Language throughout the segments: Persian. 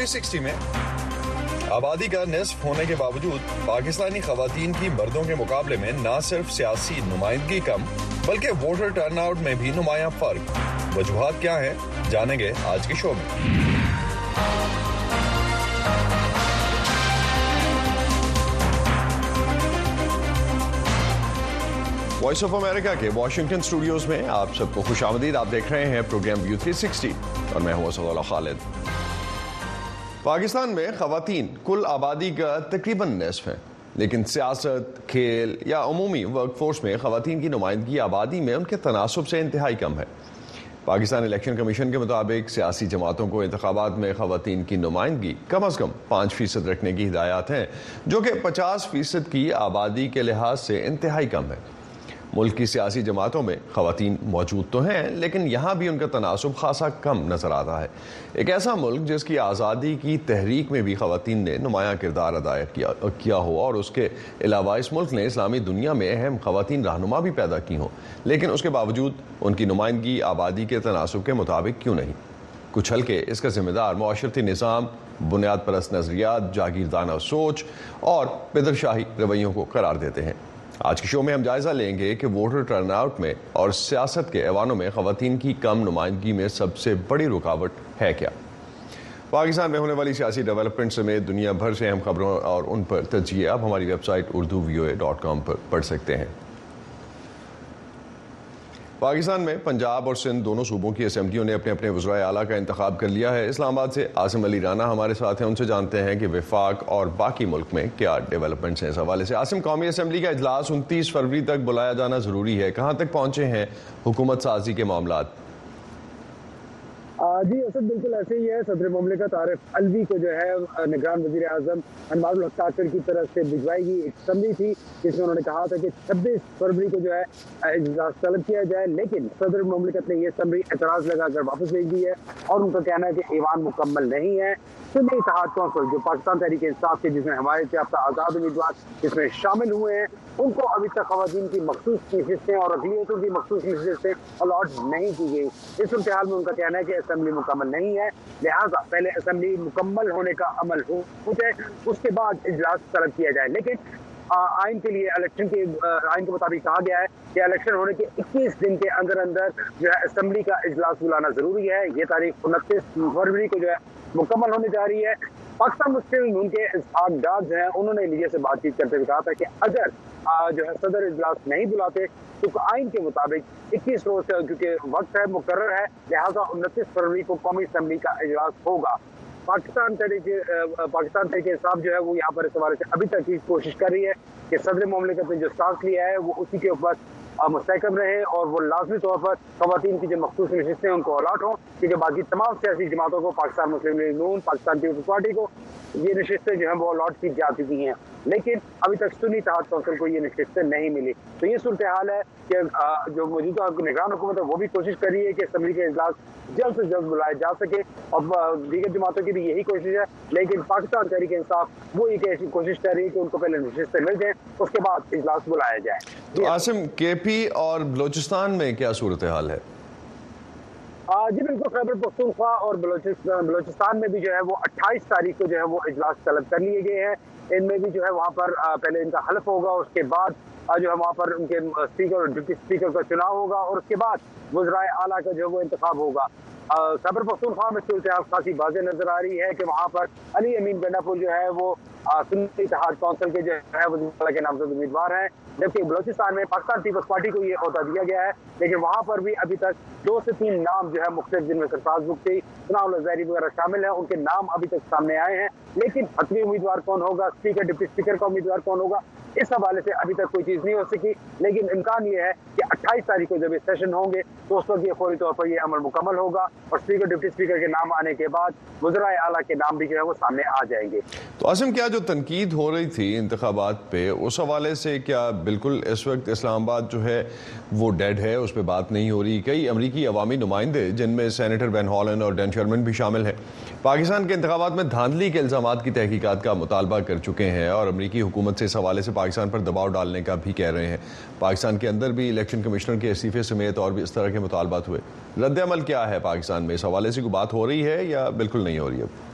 360 میں آبادی کا نصف ہونے کے باوجود پاکستانی خواتین کی مردوں کے مقابلے میں نہ صرف سیاسی نمائندگی کم، بلکہ ووٹر ٹرن آؤٹ میں بھی نمایاں فرق۔ وجوہات کیا ہیں؟ جانیں گے آج کے شو میں۔ وائس آف امریکہ کے واشنگٹن اسٹوڈیوز میں آپ سب کو خوش آمدید۔ آپ دیکھ رہے ہیں پروگرام یو تھری سکسٹی اور میں ہوں اسد اللہ خالد۔ پاکستان میں خواتین کل آبادی کا تقریباً نصف ہے لیکن سیاست، کھیل یا عمومی ورک فورس میں خواتین کی نمائندگی آبادی میں ان کے تناسب سے انتہائی کم ہے۔ پاکستان الیکشن کمیشن کے مطابق سیاسی جماعتوں کو انتخابات میں خواتین کی نمائندگی کم از کم پانچ فیصد رکھنے کی ہدایات ہیں، جو کہ پچاس فیصد کی آبادی کے لحاظ سے انتہائی کم ہے۔ ملک کی سیاسی جماعتوں میں خواتین موجود تو ہیں لیکن یہاں بھی ان کا تناسب خاصا کم نظر آتا ہے۔ ایک ایسا ملک جس کی آزادی کی تحریک میں بھی خواتین نے نمایاں کردار ادا کیا, کیا ہوا اور اس کے علاوہ اس ملک نے اسلامی دنیا میں اہم خواتین رہنما بھی پیدا کی ہوں۔ لیکن اس کے باوجود ان کی نمائندگی آبادی کے تناسب کے مطابق کیوں نہیں؟ کچھ حلقے اس کا ذمہ دار معاشرتی نظام بنیاد پرست نظریات جاگیردانہ سوچ اور پدر شاہی رویوں کو قرار دیتے ہیں۔ آج کے شو میں ہم جائزہ لیں گے کہ ووٹر ٹرن آؤٹ میں اور سیاست کے ایوانوں میں خواتین کی کم نمائندگی میں سب سے بڑی رکاوٹ ہے کیا؟ پاکستان میں ہونے والی سیاسی ڈیولپمنٹ سمیت دنیا بھر سے اہم خبروں اور ان پر تجزیے آپ ہماری ویب سائٹ اردو وی او اے ڈاٹ کام پر پڑھ سکتے ہیں۔ پاکستان میں پنجاب اور سندھ دونوں صوبوں کی اسمبلیوں نے اپنے اپنے وزرائے اعلیٰ کا انتخاب کر لیا ہے۔ اسلام آباد سے آسم علی رانا ہمارے ساتھ ہیں۔ ان سے جانتے ہیں کہ وفاق اور باقی ملک میں کیا ڈیولپمنٹس ہیں۔ اس حوالے سے آسم قومی اسمبلی کا اجلاس انتیس فروری تک بلایا جانا ضروری ہے۔ کہاں تک پہنچے ہیں حکومت سازی کے معاملات؟ جی اسد بالکل ایسے ہی ہے، صدر مملکت عارف علوی کو جو ہے، نگران وزیر اعظم انوار الحق کی طرف سے بھجوائی گئی ایک سمری تھی، جس میں انہوں نے کہا تھا کہ چھبیس فروری کو جو ہے اجلاس طلب کیا جائے، لیکن صدر مملکت نے یہ سمری اعتراض لگا کر واپس بھیج دی ہے اور ان کا کہنا ہے کہ ایوان مکمل نہیں ہے۔ سنی اتحاد کونسل جو پاکستان تحریک انصاف کے، جس میں حمایت یافتہ آزاد امیدوار اس میں شامل ہوئے ہیں، ان کو ابھی تک خواتین کی مخصوص نشستیں اور اقلیتوں کی مخصوص نشستیں الاٹ نہیں کی گئی۔ اس صورتحال میں ان کا کہنا ہے کہ اسمبلی مکمل عمل نہیں ہے، لہٰذا پہلے اسمبلی مکمل ہونے کا عمل ہو جائے اس کے بعد اجلاس طلب کیا جائے۔ لیکن آئین کے لیے الیکشن کے آئین کے مطابق کہا گیا ہے کہ الیکشن ہونے کے اکیس دن کے اندر اندر جو ہے اسمبلی کا اجلاس بلانا ضروری ہے۔ یہ تاریخ انتیس فروری کو جو ہے مکمل ہونے جا رہی ہے۔ پاکستان مسلم لیگ ن کے اسحاق ڈار جو ہیں، انہوں نے میڈیا سے بات چیت کرتے ہوئے کہا تھا کہ اگر جو ہے صدر اجلاس نہیں بلاتے تو آئین کے مطابق اکیس روز کیونکہ وقت ہے، مقرر ہے، لہٰذا انتیس فروری کو قومی اسمبلی کا اجلاس ہوگا۔ پاکستان تحریک پاکستان تحریک انصاف جو ہے، وہ یہاں پر اس حوالے سے ابھی تک ہی کوشش کر رہی ہے کہ صدر مملکت نے جو اسٹانس لیا ہے، وہ اسی کے اوپر مستحکم رہے اور وہ لازمی طور پر خواتین کی جو مخصوص نشستیں ان کو الاٹ ہوں۔ کیونکہ باقی تمام سیاسی جماعتوں کو، پاکستان مسلم لیگ نون پاکستان پیپلز پارٹی کو، یہ نشستیں جو ہیں وہ الاٹ کی جا چکی ہیں۔ لیکن ابھی تک سنی اتحاد کونسل کو یہ نشستیں نہیں ملی۔ تو یہ صورتحال ہے کہ جو موجودہ نگران حکومت ہے، وہ بھی کوشش کر رہی ہے کہ اسمبلی کے اجلاس جلد سے جلد بلائے جا سکے۔ اور دیگر جماعتوں کی بھی یہی کوشش ہے۔ لیکن پاکستان تحریک انصاف، وہ یہ کوشش کر رہی ہے کہ ان کو پہلے نشستیں مل جائیں، اس کے بعد اجلاس بلایا جائے تو آسم کے پی اور بلوچستان میں کیا صورتحال ہے؟ جی بالکل خیبر پختونخوا اور بلوچستان میں بھی جو ہے وہ اٹھائیس تاریخ کو جو ہے وہ اجلاس طلب کر لیے گئے ہیں۔ ان میں بھی جو ہے وہاں پر پہلے ان کا حلف ہوگا اس کے بعد جو ہے وہاں پر ان کے سپیکر اور ڈپٹی سپیکر کا چناؤ ہوگا اور اس کے بعد وزرائے اعلیٰ کا جو ہے وہ انتخاب ہوگا۔ خیبر پختونخوا میں صورتحال خاصی واضح نظر آ رہی ہے کہ وہاں پر علی امین گنڈا پور جو ہے وہ سنی اتحاد کونسل کے جو ہے وزیر کے نامزد امیدوار ہیں۔ جبکہ بلوچستان میں پاکستان پیپلز پارٹی کو یہ عہدہ دیا گیا ہے، لیکن وہاں پر بھی ابھی تک دو سے تین نام جو ہے مختلف جن میں سرفراز بگٹی، ثناء اللہ زہری وغیرہ شامل ہیں، ان کے نام ابھی تک سامنے آئے ہیں۔ لیکن حتمی امیدوار کون ہوگا؟ اسپیکر ڈپٹی اسپیکر کا امیدوار کون ہوگا؟ اس حوالے سے ابھی تک کوئی چیز نہیں ہو سکی۔ لیکن امکان یہ ہے کہ اٹھائیس تاریخ کو جب یہ سیشن ہوں گے، تو اس وقت یہ فوری طور پر یہ عمل مکمل ہوگا اور اسپیکر ڈپٹی اسپیکر کے نام آنے کے بعد وزرائے اعلیٰ کے نام بھی جو ہے وہ سامنے آ جائیں گے۔ تو عاصم، کیا جو تنقید ہو رہی تھی انتخابات پہ، اس حوالے سے کیا بالکل اس وقت اسلام آباد جو ہے وہ ڈیڈ ہے، اس پہ بات نہیں ہو رہی؟ کئی امریکی عوامی نمائندے، جن میں سینیٹر وین ہالن اور ڈین شرمن بھی شامل ہیں، پاکستان کے انتخابات میں دھاندلی کے الزامات کی تحقیقات کا مطالبہ کر چکے ہیں اور امریکی حکومت سے اس حوالے سے پاکستان پر دباؤ ڈالنے کا بھی کہہ رہے ہیں۔ پاکستان کے اندر بھی الیکشن کمشنر کے استعفے سمیت اور بھی اس طرح کے مطالبات ہوئے۔ رد عمل کیا ہے پاکستان میں؟ اس حوالے سے کوئی بات ہو رہی ہے یا بالکل نہیں ہو رہی ہے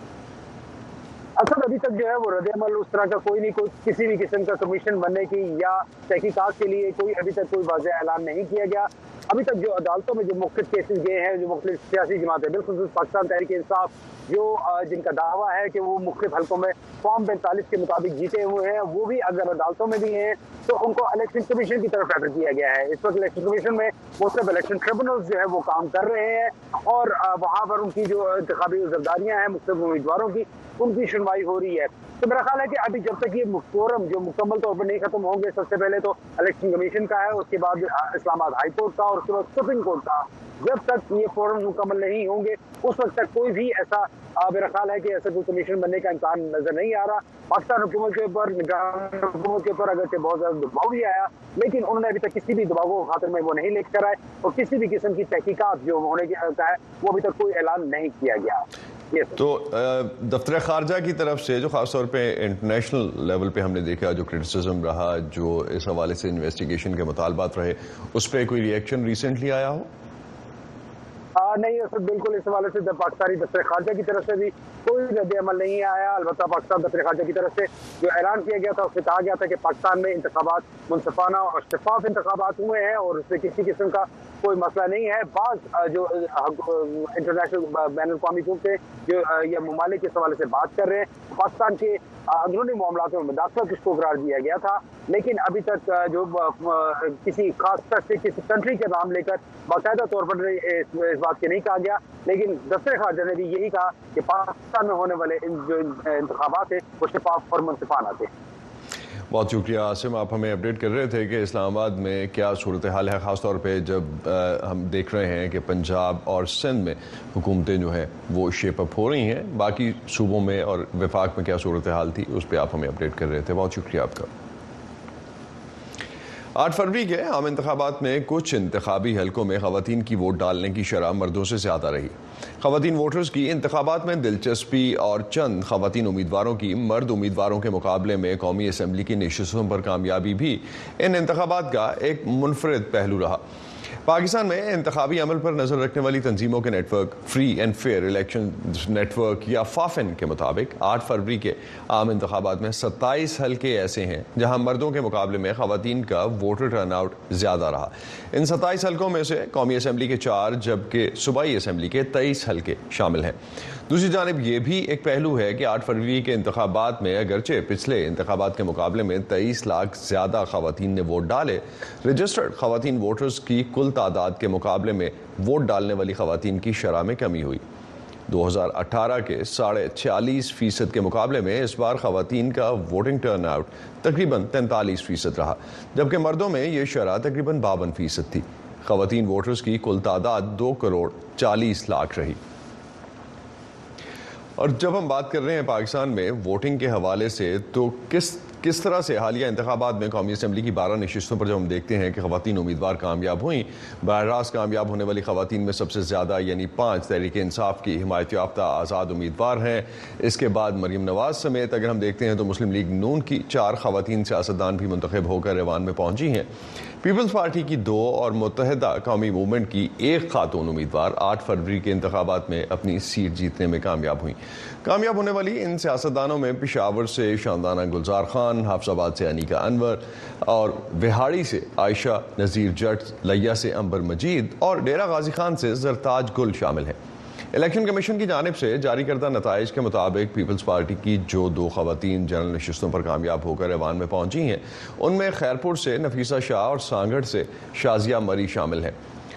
اصل ابھی تک جو ہے وہ رد عمل اس طرح کا کوئی نہیں، کوئی کسی بھی قسم کا کمیشن بننے کی یا تحقیقات کے لیے کوئی ابھی تک کوئی واضح اعلان نہیں کیا گیا۔ ابھی تک جو عدالتوں میں جو مختلف کیسز گئے ہیں، جو مختلف سیاسی جماعتیں بالخصوص پاکستان تحریک انصاف جو جن کا دعویٰ ہے کہ وہ مختلف حلقوں میں فارم پینتالیس کے مطابق جیتے ہوئے ہیں، وہ بھی اگر عدالتوں میں بھی ہیں تو ان کو الیکشن کمیشن کی طرف ریفر کیا گیا ہے۔ اس وقت الیکشن کمیشن میں مختلف الیکشن ٹریبونلز جو ہے وہ کام کر رہے ہیں اور وہاں پر ان کی جو انتخابی عذرداریاں ہیں، مختلف امیدواروں کی، ان کی شنوائی ہو رہی ہے۔ تو میرا خیال ہے کہ ابھی جب تک یہ فورم جو مکمل طور پر نہیں ختم ہوں گے، سب سے پہلے تو الیکشن کمیشن کا ہے، اس کے بعد اسلام آباد ہائی کورٹ کا اور اس کے بعد سپریم کورٹ کا۔ جب تک یہ فورم مکمل نہیں ہوں گے، اس وقت تک کوئی بھی ایسا میرا خیال ہے کہ ایسا کوئی کمیشن بننے کا امکان نظر نہیں آ رہا۔ پاکستان حکومت کے اوپر حکومت کے اوپر اگرچہ بہت زیادہ دباؤ بھی آیا، لیکن انہوں نے ابھی تک کسی بھی دباؤ کو خاطر میں وہ نہیں لے کر آئے اور کسی بھی قسم کی تحقیقات جو ہونے کی ہے، وہ ابھی تک کوئی اعلان نہیں کیا گیا۔ تو دفتر خارجہ کی طرف سے جو خاص طور پہ international level پہ ہم نے دیکھا جو criticism رہا، جو اس حوالے سے investigation کے مطالبات رہے، اس پہ کوئی reaction recently آیا ہو؟ نہیں اس بالکل اس حوالے سے پاکستانی دفتر خارجہ کی طرف سے بھی کوئی رد عمل نہیں آیا، البتہ پاکستان دفتر خارجہ کی طرف سے جو اعلان کیا گیا تھا، اس سے کہا گیا تھا کہ پاکستان میں انتخابات منصفانہ اور شفاف انتخابات ہوئے ہیں اور اس سے کسی قسم کا کوئی مسئلہ نہیں ہے۔ بعض جو international بین الاقوامی حقوق سے جو یہ ممالک اس حوالے سے بات کر رہے ہیں، پاکستان کے اندرونی معاملات میں مداخلت اس کو قرار دیا گیا تھا، لیکن ابھی تک جو کسی خاص طرح سے کسی country کے نام لے کر باقاعدہ طور پر اس بات کے یہ نہیں کہا گیا، لیکن دفتر خارجہ نے بھی یہی کہا کہ پاکستان میں ہونے والے جو انتخابات ہیں، وہ شفاف اور منصفانہ تھے۔ بہت شکریہ آسم آپ ہمیں update کر رہے تھے کہ اسلام آباد میں کیا صورتحال ہے، خاص طور پہ جب ہم دیکھ رہے ہیں کہ پنجاب اور سندھ میں حکومتیں جو ہیں، وہ shape up ہو رہی ہیں۔ باقی صوبوں میں اور وفاق میں کیا صورتحال تھی، اس پہ آپ ہمیں update کر رہے تھے۔ بہت شکریہ آپ کا۔ آٹھ فروری کے عام انتخابات میں کچھ انتخابی حلقوں میں خواتین کی ووٹ ڈالنے کی شرح مردوں سے زیادہ رہی۔ خواتین ووٹرز کی انتخابات میں دلچسپی اور چند خواتین امیدواروں کی مرد امیدواروں کے مقابلے میں قومی اسمبلی کی نشستوں پر کامیابی بھی ان انتخابات کا ایک منفرد پہلو رہا۔ پاکستان میں انتخابی عمل پر نظر رکھنے والی تنظیموں کے نیٹ ورک فری اینڈ فیئر الیکشن نیٹ ورک یا فافن کے مطابق آٹھ فروری کے عام انتخابات میں ستائیس حلقے ایسے ہیں جہاں مردوں کے مقابلے میں خواتین کا voter turnout زیادہ رہا۔ ان ستائیس حلقوں میں سے قومی اسمبلی کے چار، جبکہ صوبائی اسمبلی کے تیئیس حلقے شامل ہیں۔ دوسری جانب یہ بھی ایک پہلو ہے کہ آٹھ فروری کے انتخابات میں اگرچہ پچھلے انتخابات کے مقابلے میں تیئیس لاکھ زیادہ خواتین نے ووٹ ڈالے رجسٹرڈ خواتین ووٹرز کی کل تعداد کے مقابلے میں ووٹ ڈالنے والی خواتین کی شرح میں کمی ہوئی۔ دو ہزار اٹھارہ کے ساڑھے چھیالیس فیصد کے مقابلے میں اس بار خواتین کا voting turnout تقریباً تینتالیس فیصد رہا، جبکہ مردوں میں یہ شرح تقریباً باون فیصد تھی۔ خواتین ووٹرز کی کل تعداد دو کروڑ چالیس لاکھ رہی۔ اور جب ہم بات کر رہے ہیں پاکستان میں ووٹنگ کے حوالے سے، تو کس کس طرح سے حالیہ انتخابات میں قومی اسمبلی کی بارہ نشستوں پر جب ہم دیکھتے ہیں کہ خواتین امیدوار کامیاب ہوئیں، براہ راست کامیاب ہونے والی خواتین میں سب سے زیادہ یعنی پانچ تحریک انصاف کی حمایت یافتہ آزاد امیدوار ہیں۔ اس کے بعد مریم نواز سمیت اگر ہم دیکھتے ہیں تو مسلم لیگ نون کی چار خواتین سیاستدان بھی منتخب ہو کر ایوان میں پہنچی ہیں۔ پیپلز پارٹی کی دو اور متحدہ قومی موومنٹ کی ایک خاتون امیدوار آٹھ فروری کے انتخابات میں اپنی سیٹ جیتنے میں کامیاب ہوئیں۔ کامیاب ہونے والی ان سیاستدانوں میں پشاور سے شاندانہ گلزار خان، حافظ آباد سے انیکا انور اور وہاڑی سے عائشہ نذیر جٹ لیہ سے عنبر مجید اور ڈیرہ غازی خان سے زرتاج گل شامل ہیں۔ الیکشن کمیشن کی جانب سے جاری کردہ نتائج کے مطابق پیپلز پارٹی کی جو دو خواتین جنرل نشستوں پر کامیاب ہو کر ایوان میں پہنچی ہیں، ان میں خیرپور سے نفیسہ شاہ اور سانگھڑ سے شازیہ مری شامل ہیں۔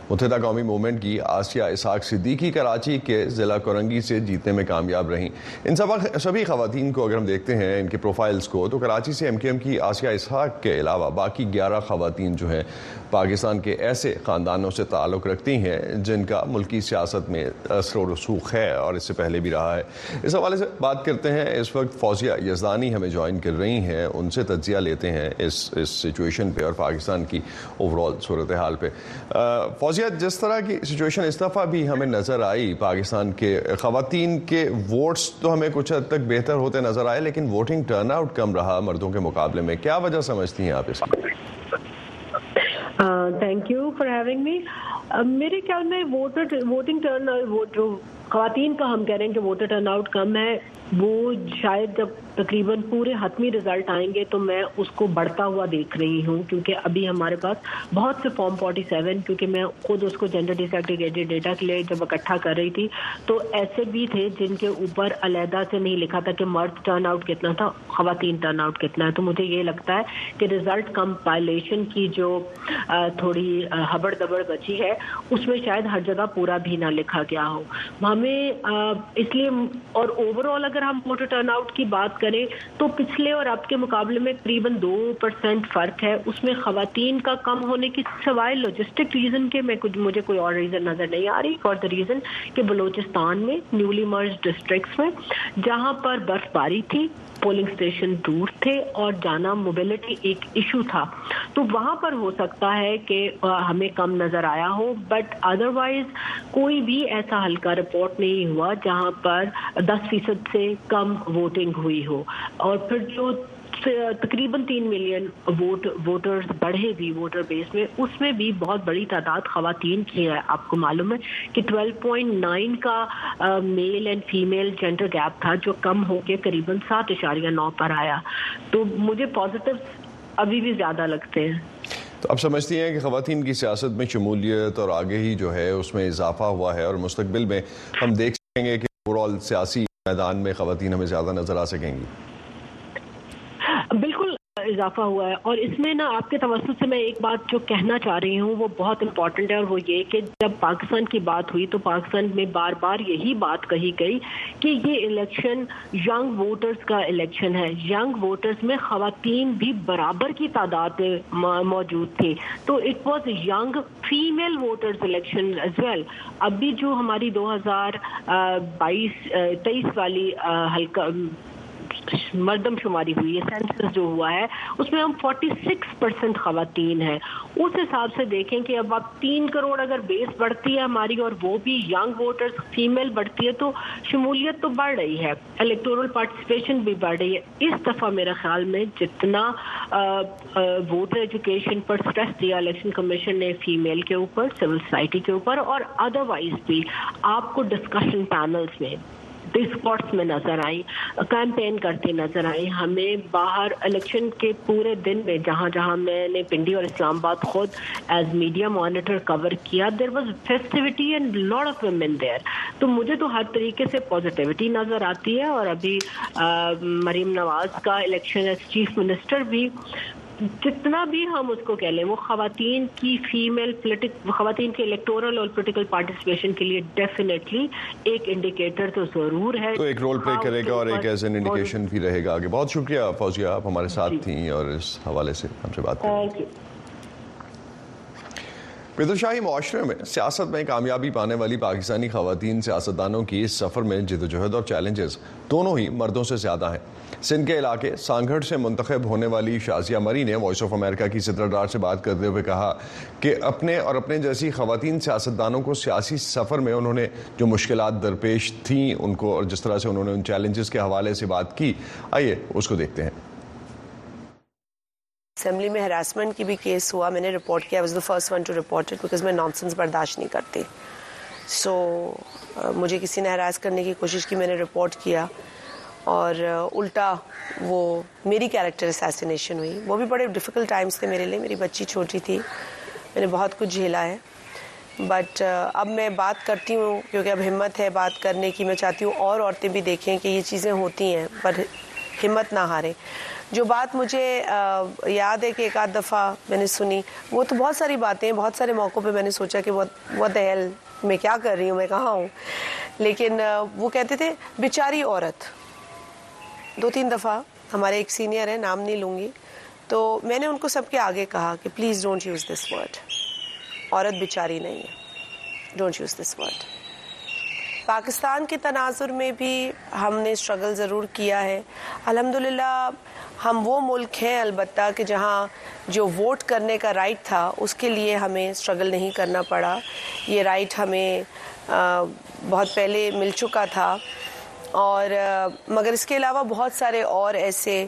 متحدہ قومی موومنٹ کی آسیہ اسحاق صدیقی کراچی کے ضلع کورنگی سے جیتنے میں کامیاب رہیں۔ ان سب سبھی خواتین کو اگر ہم دیکھتے ہیں ان کے profiles کو، تو کراچی سے ایم کے ایم کی آسیہ اسحاق کے علاوہ باقی گیارہ خواتین جو ہیں، پاکستان کے ایسے خاندانوں سے تعلق رکھتی ہیں جن کا ملکی سیاست میں اثر و رسوخ ہے اور اس سے پہلے بھی رہا ہے۔ اس حوالے سے بات کرتے ہیں، اس وقت فوزیہ یزدانی ہمیں join کر رہی ہیں، ان سے تجزیہ لیتے ہیں اس اس situation پہ اور پاکستان کی overall صورتحال پہ۔ فوزیہ جمہوریت جس طرح کی situation اس دفعہ بھی ہمیں نظر آئی پاکستان کے خواتین کے ووٹس تو ہمیں کچھ حد تک بہتر ہوتے نظر آئے، لیکن voting turnout کم رہا مردوں کے مقابلے میں۔ کیا وجہ سمجھتی ہیں آپ اس کی؟ thank you for having me میرے خیال میں voter voting turn جو خواتین کا ہم کہہ رہے ہیں کہ voter turnout کم ہے وہ شاید جب تقریباً پورے حتمی result آئیں گے تو میں اس کو بڑھتا ہوا دیکھ رہی ہوں، کیونکہ ابھی ہمارے پاس بہت سے form forty seven کیونکہ میں خود اس کو gender disaggregated data کے لیے جب اکٹھا کر رہی تھی، تو ایسے بھی تھے جن کے اوپر علیحدہ سے نہیں لکھا تھا کہ مرد turnout کتنا تھا، خواتین turnout کتنا ہے۔ تو مجھے یہ لگتا ہے کہ result compilation کی جو تھوڑی ہبڑ دبڑ بچی ہے، اس میں شاید ہر جگہ پورا بھی نہ لکھا گیا ہو۔ ہمیں اس لیے اور overall اگر اگر ہم voter turnout کی بات کریں تو پچھلے اور اب کے مقابلے میں تقریباً دو percent فرق ہے۔ اس میں خواتین کا کم ہونے کی سوائے logistic reason کے میں کچھ مجھے کوئی اور reason نظر نہیں آ رہی for the reason کہ بلوچستان میں newly merged districts میں جہاں پر برف باری تھی پولنگ اسٹیشن دور تھے اور جانا mobility ایک issue تھا۔ تو وہاں پر ہو سکتا ہے کہ ہمیں کم نظر آیا ہو but otherwise کوئی بھی ایسا حلقہ رپورٹ نہیں ہوا جہاں پر دس فیصد سے کم ووٹنگ ہوئی ہو۔ اور پھر جو تقریباً تین ملین ووٹ ووٹرز بڑھے بھی voter base میں۔ اس میں بھی بہت بڑی تعداد خواتین کی ہے، آپ کو معلوم ہے کہ twelve point nine کا male and female gender gap تھا، جو کم ہو کے قریباً سات اشاریہ نو پر آیا۔ تو مجھے positive ابھی بھی زیادہ لگتے ہیں۔ تو آپ سمجھتی ہیں کہ خواتین کی سیاست میں شمولیت اور آگے ہی جو ہے، اس میں اضافہ ہوا ہے اور مستقبل میں ہم دیکھ سکیں گے کہ overall سیاسی میدان میں خواتین ہمیں زیادہ نظر آ سکیں گی۔ اضافہ ہوا ہے۔ اور اس میں نا آپ کے توسط سے میں ایک بات جو کہنا چاہ رہی ہوں، وہ بہت important ہے اور وہ یہ کہ جب پاکستان کی بات ہوئی تو پاکستان میں بار بار یہی بات کہی گئی کہ یہ الیکشن young voters کا الیکشن ہے۔ young voters میں خواتین بھی برابر کی تعداد موجود تھی۔ تو it was young female voters election as well اب بھی جو ہماری دو ہزار بائیس تیئیس والی حلقہ مردم شماری ہوئی ہے، census جو ہوا ہے، اس میں ہم forty six percent خواتین ہیں۔ اس حساب سے دیکھیں کہ اب آپ تین کروڑ اگر base بڑھتی ہے ہماری اور وہ بھی young voters female بڑھتی ہے، تو شمولیت تو بڑھ رہی ہے۔ electoral participation بھی بڑھ رہی ہے۔ اس دفعہ میرے خیال میں جتنا voter education پر سٹریس دیا الیکشن کمیشن نے female کے اوپر civil society کے اوپر، اور otherwise بھی آپ کو discussion panels میں spots میں نظر آئیں کیمپین کرتے نظر آئی۔ ہمیں باہر الیکشن کے پورے دن میں جہاں جہاں میں نے پنڈی اور اسلام آباد خود as media monitor cover کیا there was festivity and lot of women there تو مجھے تو ہر طریقے سے positivity نظر آتی ہے اور ابھی مریم نواز کا الیکشن as chief minister بھی جتنا بھی ہم اس کو کہہ لیں وہ خواتین کی female politic خواتین کے electoral اور political participation کے لیے definitely ایک indicator تو ضرور ہے۔ تو ایک role play کرے گا اور ایک as an indication بھی رہے گا آگے۔ بہت شکریہ فوزیہ آپ ہمارے ساتھ جی۔ تھیں اور اس حوالے سے ہم سے بات کریں۔ پدر شاہی معاشرے میں سیاست میں کامیابی پانے والی پاکستانی خواتین سیاستدانوں کی اس سفر میں جد و جہد اور challenges دونوں ہی مردوں سے زیادہ ہیں۔ سندھ کے علاقے سانگھڑ سے منتخب ہونے والی شازیہ مری نے وائس آف امریکہ کی صدر ڈار سے بات کرتے ہوئے کہا کہ اپنے اور اپنے جیسی خواتین سیاستدانوں کو سیاسی سفر میں انہوں نے جو مشکلات درپیش تھیں ان کو اور جس طرح سے انہوں نے ان challenges کے حوالے سے بات کی آئیے اس کو دیکھتے ہیں۔ اسمبلی میں harassment کی بھی case ہوا میں نے رپورٹ کیا was the first one to report it because میں nonsense برداشت نہیں کرتی۔ so so, uh, مجھے کسی نے harass کرنے کی کوشش کی میں نے رپورٹ کیا۔ اور الٹا وہ میری character assassination ہوئی۔ وہ بھی بڑے difficult times تھے میرے لیے۔ میری بچی چھوٹی تھی۔ میں نے بہت کچھ جھیلا ہے۔ but اب میں بات کرتی ہوں کیونکہ اب ہمت ہے بات کرنے کی۔ میں چاہتی ہوں اور عورتیں بھی دیکھیں کہ یہ چیزیں ہوتی ہیں، پر ہمت نہ ہاریں جو بات مجھے یاد ہے کہ ایک آدھ دفعہ میں نے سنی، وہ تو بہت ساری باتیں بہت سارے موقعوں پہ میں نے سوچا کہ وہ دہل میں کیا کر رہی ہوں؟ میں کہاں ہوں؟ لیکن وہ کہتے تھے بیچاری عورت۔ دو تین دفعہ ہمارے ایک senior ہیں، نام نہیں لوں گی۔ تو میں نے ان کو سب کے آگے کہا کہ please don't use this word عورت بیچاری نہیں ہے۔ don't use this word پاکستان کے تناظر میں بھی ہم نے struggle ضرور کیا ہے۔ الحمدللہ، ہم وہ ملک ہیں البتہ کہ جہاں جو ووٹ کرنے کا right تھا، اس کے لیے ہمیں struggle نہیں کرنا پڑا۔ یہ right ہمیں بہت پہلے مل چکا تھا۔ اور مگر اس کے علاوہ بہت سارے اور ایسے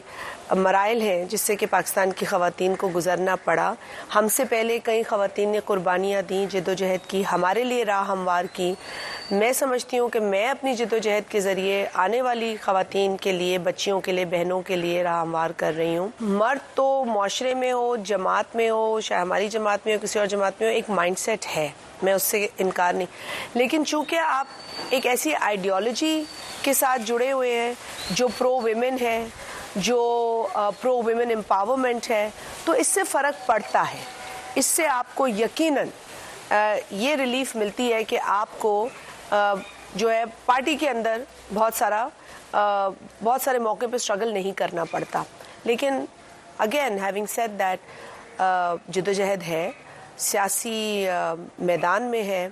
مراحل ہیں جس سے کہ پاکستان کی خواتین کو گزرنا پڑا۔ ہم سے پہلے کئی خواتین نے قربانیاں دیں، جد و جہد کی، ہمارے لیے راہ ہموار کی۔ میں سمجھتی ہوں کہ میں اپنی جد و جہد کے ذریعے آنے والی خواتین کے لیے، بچیوں کے لیے، بہنوں کے لیے راہ ہموار کر رہی ہوں۔ مرد تو معاشرے میں ہو، جماعت میں ہو، چاہے ہماری جماعت میں ہو، کسی اور جماعت میں ہو، ایک mindset ہے۔ میں اس سے انکار نہیں۔ لیکن چونکہ آپ ایک ایسی ideology کے ساتھ جڑے ہوئے ہیں، جو pro women ہے، جو pro women empowerment ہے، تو اس سے فرق پڑتا ہے۔ اس سے آپ کو یقیناً یہ relief ملتی ہے کہ آپ کو جو ہے، پارٹی کے اندر بہت سارا بہت سارے موقع پہ struggle نہیں کرنا پڑتا۔ لیکن again having said that جد و جہد ہے، سیاسی میدان میں ہے،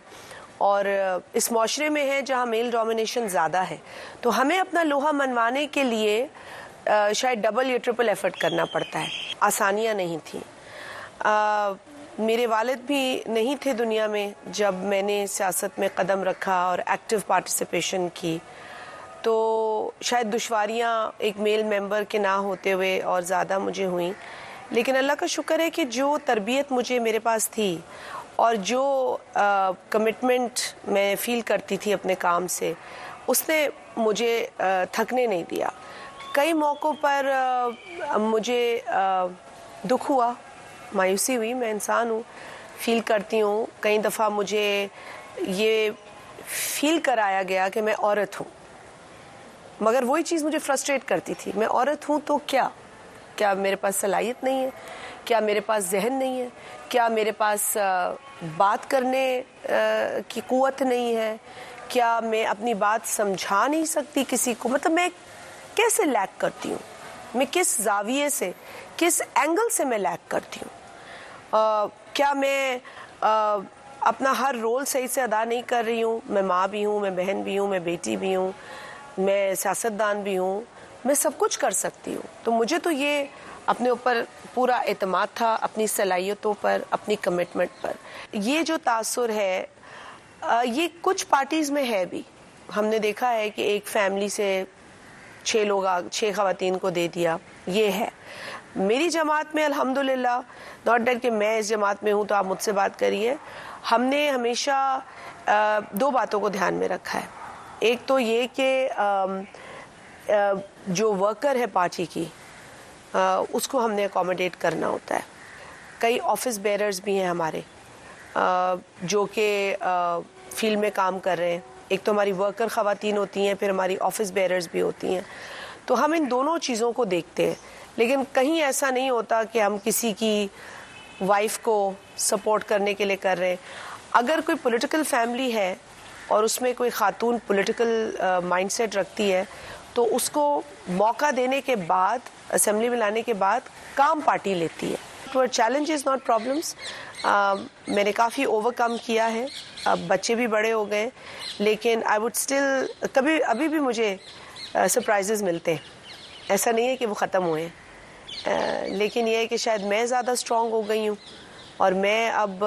اور اس معاشرے میں ہے جہاں male domination زیادہ ہے۔ تو ہمیں اپنا لوہا منوانے کے لیے شاید double یا triple effort کرنا پڑتا ہے۔ آسانیاں نہیں تھیں۔ میرے والد بھی نہیں تھے دنیا میں جب میں نے سیاست میں قدم رکھا اور active participation کی۔ تو شاید دشواریاں ایک male member کے نہ ہوتے ہوئے اور زیادہ مجھے ہوئیں۔ لیکن اللہ کا شکر ہے کہ جو تربیت مجھے میرے پاس تھی اور جو commitment میں feel کرتی تھی اپنے کام سے، اس نے مجھے تھکنے نہیں دیا۔ کئی موقعوں پر مجھے دکھ ہوا۔ مایوسی ہوئی، میں انسان ہوں feel کرتی ہوں۔ کئی دفعہ مجھے یہ feel کرایا گیا کہ میں عورت ہوں۔ مگر وہی چیز مجھے frustrate کرتی تھی، میں عورت ہوں تو کیا؟ کیا میرے پاس صلاحیت نہیں ہے؟ کیا میرے پاس ذہن نہیں ہے؟ کیا میرے پاس بات کرنے کی قوت نہیں ہے؟ کیا میں اپنی بات سمجھا نہیں سکتی کسی کو؟ مطلب میں کیسے lack کرتی ہوں؟ میں کس زاویے سے، کس angle سے میں lack کرتی ہوں؟ کیا میں اپنا ہر role صحیح سے ادا نہیں کر رہی ہوں؟ میں ماں بھی ہوں، میں بہن بھی ہوں، میں بیٹی بھی ہوں، میں سیاستدان بھی ہوں، میں سب کچھ کر سکتی ہوں۔ تو مجھے تو یہ اپنے اوپر پورا اعتماد تھا، اپنی صلاحیتوں پر، اپنی commitment پر۔ یہ جو تاثر ہے یہ کچھ parties میں ہے بھی۔ ہم نے دیکھا ہے کہ ایک family سے چھ لوگ چھ خواتین کو دے دیا، یہ ہے۔ میری جماعت میں الحمد للہ not that کہ میں اس جماعت میں ہوں تو آپ مجھ سے بات کریے۔ ہم نے ہمیشہ دو باتوں کو دھیان میں رکھا ہے۔ ایک تو یہ کہ جو worker ہے پارٹی کی اس کو ہم نے accommodate کرنا ہوتا ہے۔ کئی office bearers بھی ہیں ہمارے جو کہ field میں کام کر رہے ہیں۔ ایک تو ہماری worker خواتین ہوتی ہیں، پھر ہماری office bearers بھی ہوتی ہیں۔ تو ہم ان دونوں چیزوں کو دیکھتے ہیں۔ لیکن کہیں ایسا نہیں ہوتا کہ ہم کسی کی wife کو support کرنے کے لیے کر رہے۔ ہیں اگر کوئی political family ہے اور اس میں کوئی خاتون political mindset رکھتی ہے، تو اس کو موقع دینے کے بعد اسمبلی میں لانے کے بعد کام پارٹی لیتی ہے۔ challenges not problems میں نے کافی overcome کیا ہے۔ اب بچے بھی بڑے ہو گئے۔ لیکن I would still کبھی، ابھی بھی مجھے surprises ملتے ہیں۔ ایسا نہیں ہے کہ وہ ختم ہوئے ہیں۔ لیکن یہ ہے کہ شاید میں زیادہ strong ہو گئی ہوں اور میں اب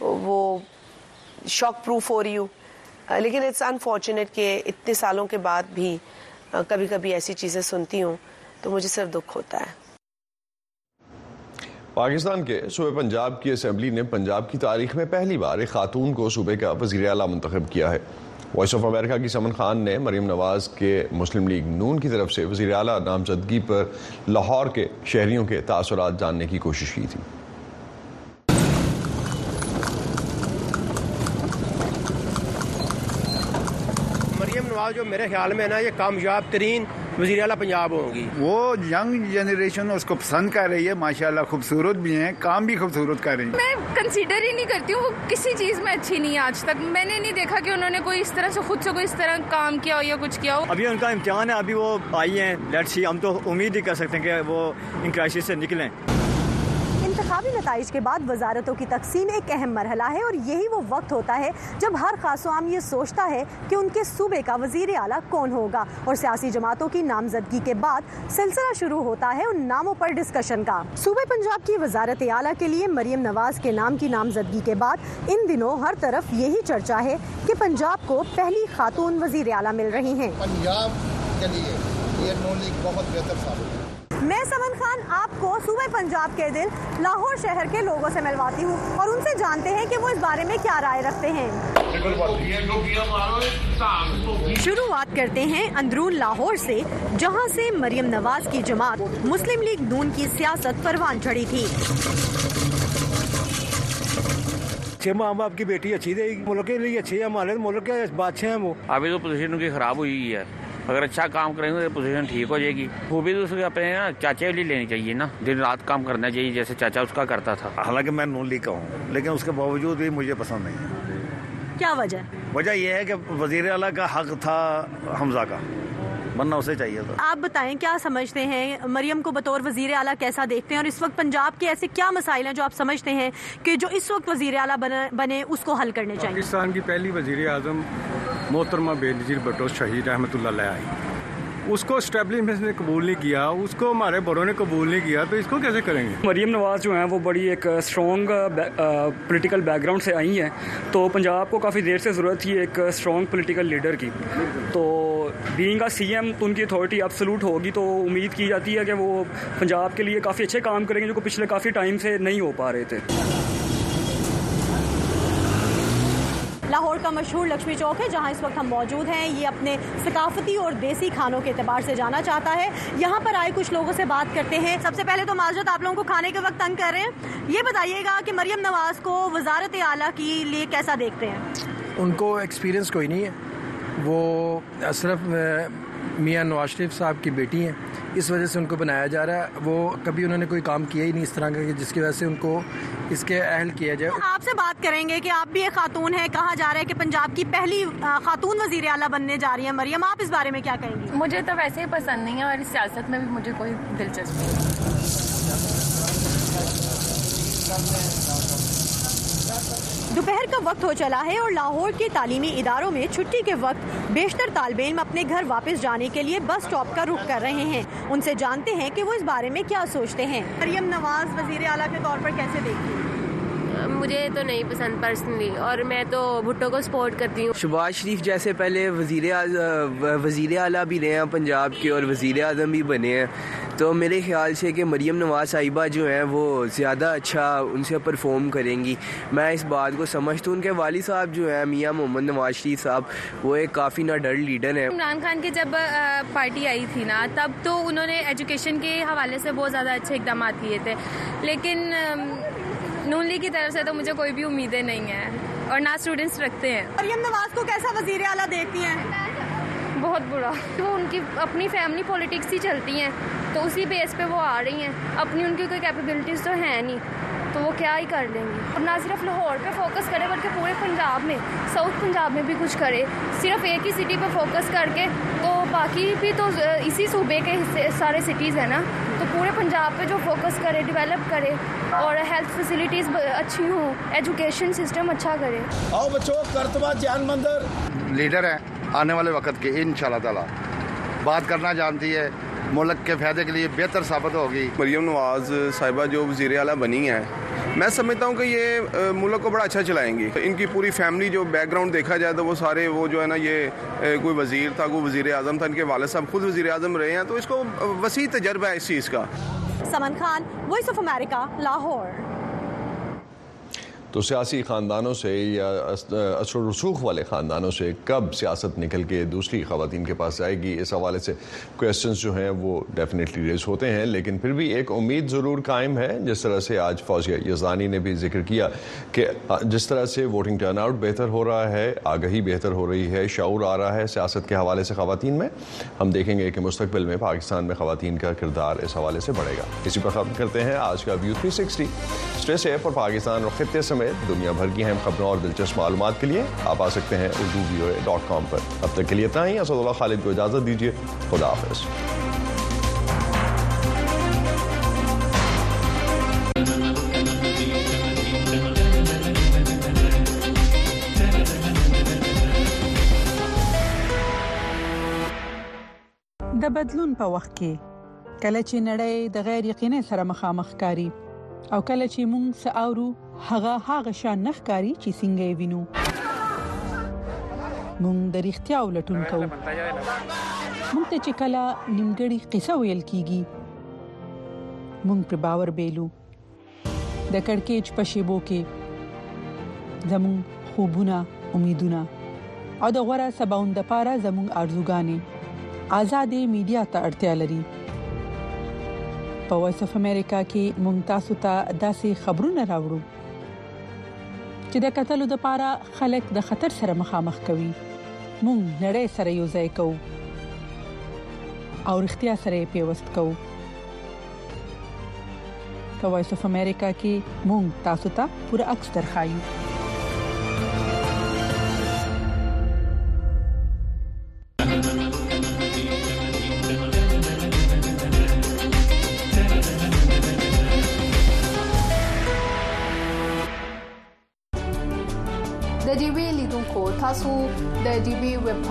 وہ shock proof ہو رہی ہوں۔ لیکن it's unfortunate کہ اتنے سالوں کے بعد بھی کبھی کبھی ایسی چیزیں سنتی ہوں تو مجھے صرف دکھ ہوتا ہے۔ پاکستان کے صوبے پنجاب کی اسمبلی نے پنجاب کی تاریخ میں پہلی بار ایک خاتون کو صوبے کا وزیر اعلیٰ منتخب کیا ہے۔ وائس آف امریکہ کی سمن خان نے مریم نواز کے مسلم لیگ نون کی طرف سے وزیر اعلیٰ نامزدگی پر لاہور کے شہریوں کے تاثرات جاننے کی کوشش کی تھی۔ مریم نواز جو میرے خیال میں نا یہ کامیاب ترین وزیر اعلیٰ پنجاب ہوں گی۔ وہ young generation اس کو پسند کر رہی ہے ماشاءاللہ خوبصورت بھی ہیں کام بھی خوبصورت کر رہی ہیں۔ میں consider ہی نہیں کرتی ہوں وہ کسی چیز میں اچھی نہیں ہے آج تک۔ میں نے نہیں دیکھا کہ انہوں نے کوئی اس طرح سے خود سے کوئی اس طرح کام کیا ہو یا کچھ کیا ہو۔ ابھی ان کا امتحان ہے ابھی وہ آئی ہیں۔ let's see ہم تو امید ہی کر سکتے ہیں کہ وہ ان crisis سے نکلیں۔ انتخابی نتائج کے بعد وزارتوں کی تقسیم ایک اہم مرحلہ ہے اور یہی وہ وقت ہوتا ہے جب ہر خاص و عام یہ سوچتا ہے کہ ان کے صوبے کا وزیر اعلیٰ کون ہوگا اور سیاسی جماعتوں کی نامزدگی کے بعد سلسلہ شروع ہوتا ہے ان ناموں پر discussion کا۔ صوبے پنجاب کی وزارت اعلیٰ کے لیے مریم نواز کے نام کی نامزدگی کے بعد ان دنوں ہر طرف یہی چرچا ہے کہ پنجاب کو پہلی خاتون وزیر اعلیٰ مل رہی ہیں۔ پنجاب کے لیے یہ بہت بہتر ثابت ہے۔ میں سمن خان آپ کو صوبہ پنجاب کے دل لاہور شہر کے لوگوں سے ملواتی ہوں اور ان سے جانتے ہیں کہ وہ اس بارے میں کیا رائے رکھتے ہیں۔ شروعات کرتے ہیں اندرون لاہور سے جہاں سے مریم نواز کی جماعت مسلم لیگ نون کی سیاست پروان چڑھی تھی۔ ماں باپ کی بیٹی اچھی رہے گی۔ ملک کے لیے اچھی ہے ہمارے ملک کے بادشاہ ہیں وہ۔ ابھی تو position کی خراب ہوئی ہے۔ اگر اچھا کام کریں گے تو position ٹھیک ہو جائے گی۔ خوبی تو اس کے اپنے نا چاچے والی لینی چاہیے نا۔ دن رات کام کرنا چاہیے جیسے چاچا اس کا کرتا تھا۔ حالانکہ میں نون لیگ کا ہوں لیکن اس کے باوجود بھی مجھے پسند نہیں ہے۔ کیا وجہ؟ وجہ یہ ہے کہ وزیر اعلیٰ کا حق تھا حمزہ کا۔ بننا اسے چاہیے تھا۔ آپ بتائیں کیا سمجھتے ہیں؟ مریم کو بطور وزیر اعلیٰ کیسا دیکھتے ہیں؟ اور اس وقت پنجاب کے ایسے کیا مسائل ہیں جو آپ سمجھتے ہیں کہ جو اس وقت وزیر اعلیٰ بنے اس کو حل کرنے چاہیے؟ پاکستان کی پہلی وزیر اعظم محترمہ بے نظیر بھٹو شہید رحمۃ اللہ علیہ آئی۔ اس کو establishment نے قبول نہیں کیا، اس کو ہمارے بڑوں نے قبول نہیں کیا، تو اس کو کیسے کریں گے؟ مریم نواز جو ہیں، وہ بڑی ایک strong political background سے آئی ہیں۔ تو پنجاب کو کافی دیر سے ضرورت تھی ایک strong political leader کی۔ تو being a CM تو ان کی authority absolute ہوگی۔ تو امید کی جاتی ہے کہ وہ پنجاب کے لیے کافی اچھے کام کریں گے، جو کہ پچھلے کافی time سے نہیں ہو پا رہے تھے۔ لاہور کا مشہور لکشمی چوک ہے، جہاں اس وقت ہم موجود ہیں۔ یہ اپنے ثقافتی اور دیسی کھانوں کے اعتبار سے جانا جاتا ہے۔ یہاں پر آئے کچھ لوگوں سے بات کرتے ہیں۔ سب سے پہلے تو معذرت، آپ لوگوں کو کھانے کے وقت تنگ کر رہے ہیں۔ یہ بتائیے گا کہ مریم نواز کو وزارت اعلیٰ کی لیے کیسا دیکھتے ہیں؟ ان کو experience کوئی نہیں ہے۔ وہ صرف میاں نواز شریف صاحب کی بیٹی ہیں اس وجہ سے ان کو بنایا جا رہا ہے۔ وہ کبھی انہوں نے کوئی کام کیا ہی نہیں اس طرح کا جس کی وجہ سے ان کو اس کے اہل کیا جائے۔ آپ سے بات کریں گے کہ آپ بھی ایک خاتون ہیں کہا جا رہا ہے کہ پنجاب کی پہلی خاتون وزیر اعلیٰ بننے جا رہی ہیں مریم۔ آپ اس بارے میں کیا کہیں گی مجھے تو ویسے ہی پسند نہیں ہے اور اس سیاست میں بھی مجھے کوئی دلچسپی نہیں دوپہر کا وقت ہو چلا ہے اور لاہور کے تعلیمی اداروں میں چھٹی کے وقت بیشتر طالب علم اپنے گھر واپس جانے کے لیے بس سٹاپ کا رخ کر رہے ہیں۔ ان سے جانتے ہیں کہ وہ اس بارے میں کیا سوچتے ہیں۔ مریم نواز، وزیر اعلیٰ کے طور پر کیسے دیکھتے ہیں؟ مجھے تو نہیں پسند personally اور میں تو بھٹو کو support کرتی ہوں۔ شہباز شریف جیسے پہلے وزیر وزیر اعلیٰ بھی رہے ہیں پنجاب کے اور وزیر اعظم بھی بنے ہیں۔ تو میرے خیال سے کہ مریم نواز صاحبہ جو ہیں وہ زیادہ اچھا ان سے perform کریں گی۔ میں اس بات کو سمجھتا ہوں ان کے والد صاحب جو ہیں میاں محمد نواز شریف صاحب وہ ایک کافی نڈر لیڈر ہیں۔ عمران خان کے جب پارٹی آئی تھی نا تب تو انہوں نے education کے حوالے سے بہت زیادہ اچھے اقدامات کیے تھے۔ لیکن نون لیگ کی طرف سے تو مجھے کوئی بھی امیدیں نہیں ہیں اور نہ اسٹوڈنٹس رکھتے ہیں۔ مریم نواز کو کیسا وزیر اعلیٰ دیکھتی ہیں؟ بہت برا۔ وہ ان کی اپنی family politics ہی چلتی ہیں۔ تو اسی base پہ وہ آ رہی ہیں۔ اپنی ان کی کوئی capabilities تو ہیں نہیں۔ تو وہ کیا ہی کر لیں گی اب نہ صرف لاہور پہ focus کرے بلکہ پورے پنجاب میں ساؤتھ پنجاب میں بھی کچھ کرے۔ صرف ایک ہی سٹی پہ فوکس کر کے تو باقی بھی تو اسی صوبے کے سارے سٹیز ہیں نا۔ پورے پنجاب پہ جو فوکس کرے ڈیولپ کرے اور ہیلتھ فیسلٹیز اچھی ہوں ایجوکیشن سسٹم اچھا کرے۔ آؤ بچو کرتبہ جان مندر لیڈر ہیں آنے والے وقت کے ان شاء اللہ تعالیٰ۔ بات کرنا جانتی ہے ملک کے فائدے کے لیے بہتر ثابت ہوگی۔ مریم نواز صاحبہ جو وزیر اعلیٰ بنی ہیں میں سمجھتا ہوں کہ یہ ملک کو بڑا اچھا چلائیں گی۔ ان کی پوری فیملی جو background دیکھا جائے تو وہ سارے وہ جو ہے نا یہ کوئی وزیر تھا، کوئی وزیر اعظم تھا، ان کے والد صاحب خود وزیر اعظم رہے ہیں، تو اس کو وسیع تجربہ ہے اس چیز کا۔ سمن خان وائس آف امریکہ لاہور۔ تو سیاسی خاندانوں سے یا اثر و رسوخ والے خاندانوں سے کب سیاست نکل کے دوسری خواتین کے پاس جائے گی؟ اس حوالے سے questions جو ہیں وہ definitely raise ہوتے ہیں، لیکن پھر بھی ایک امید ضرور قائم ہے۔ جس طرح سے آج فوزیہ یزانی نے بھی ذکر کیا کہ جس طرح سے voting turnout بہتر ہو رہا ہے، آگہی بہتر ہو رہی ہے، شعور آ رہا ہے سیاست کے حوالے سے خواتین میں۔ ہم دیکھیں گے کہ مستقبل میں پاکستان میں خواتین کا کردار اس حوالے سے بڑھے گا۔ اسی پر ختم کرتے ہیں آج کا ویو تھری سکسٹی اسٹے اور پاکستان اور خطے سمیت۔ ہے، دنیا بھر کی اہم خبروں اور دلچسپ معلومات کے لیے آپ آ سکتے ہیں اردو وی او اے ڈاٹ کام پر۔ اب تک کے لیے اتنا ہی۔ اسد اللہ خالد کو اجازت دیجیے۔ خدا حافظ۔ د بدلون په وخت کې کله چې نړۍ د غیر یقیني سره مخامخ کاری او کله چې مونږ ساوو هغه هغه شان نخکاری چې څنګه وینو. مونږ د اړتیا ولټون کوو. مونږ ته چې کله نیمګړی قصه ویل کیږي مونږ پر باور بیلو. د کڑکېچ په شیبو کې زمون خوبونه امیدونه او د غوړه سباوند د پاره زمون ارزوګانې. آزادې میډیا ته اړتیا لري په وایس اف امریکا کې مونږ تاسو ته داسې خبرونه راوړو چې د قتل د پاره خلک د خطر سره مخامخ کوي. مونږ نړۍ سره یو ځای کوو او اړتیا سره پیوست کوو. په وایس اف امریکا کې مونږ تاسو ته پوره عکس درخایو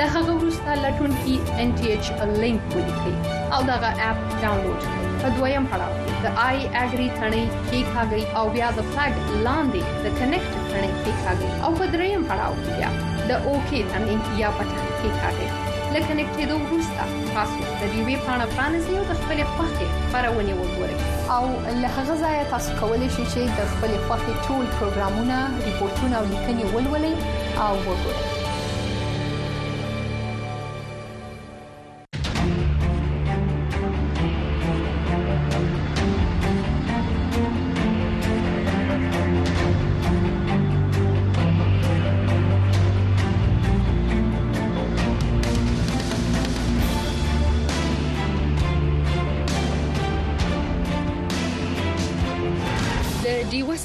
له هغه وروسته لټون کې ان ټي ایچ لینک ولیکئ او دا اپ ډاونلوډ کړئ. په دویم پړاو کې د آی اګری ثنې کې ښاګي او بیا د فلګ لاندې د کنیکټ ثنې کې ښاګي او په دریم پړاو کې بیا د اوکی ثنې یا پټن کې ښاګي لکه نکټېدو وروسته تاسو د دې وی پاڼه پرانیزئ او د خپل خوښې خبرونه وګورئ. او له هغه ځایه تاسو کولی شئ چې د خپل خوښې ټول پروګرامونه ریپورتونه او لیکنې ولولئ او وګورئ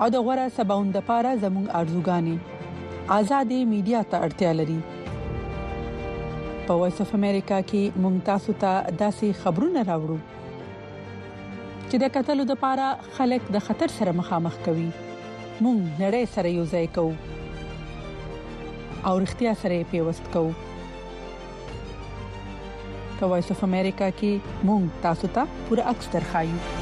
او د غوړه سباوند د پاره زموږ ارزوګانې. آزادې میډیا ته اړتیا لري. په وایس اف امریکا کې مونږ تاسو ته داسې خبرونه راوړو. چې د قتل د پاره خلک د خطر سره مخامخ کوي. مونږ نړۍ سره یو ځای کوو. او اړتیا سره پیوست کوو. په وایس اف امریکا کې مونږ تاسو ته پوره عکس درخایو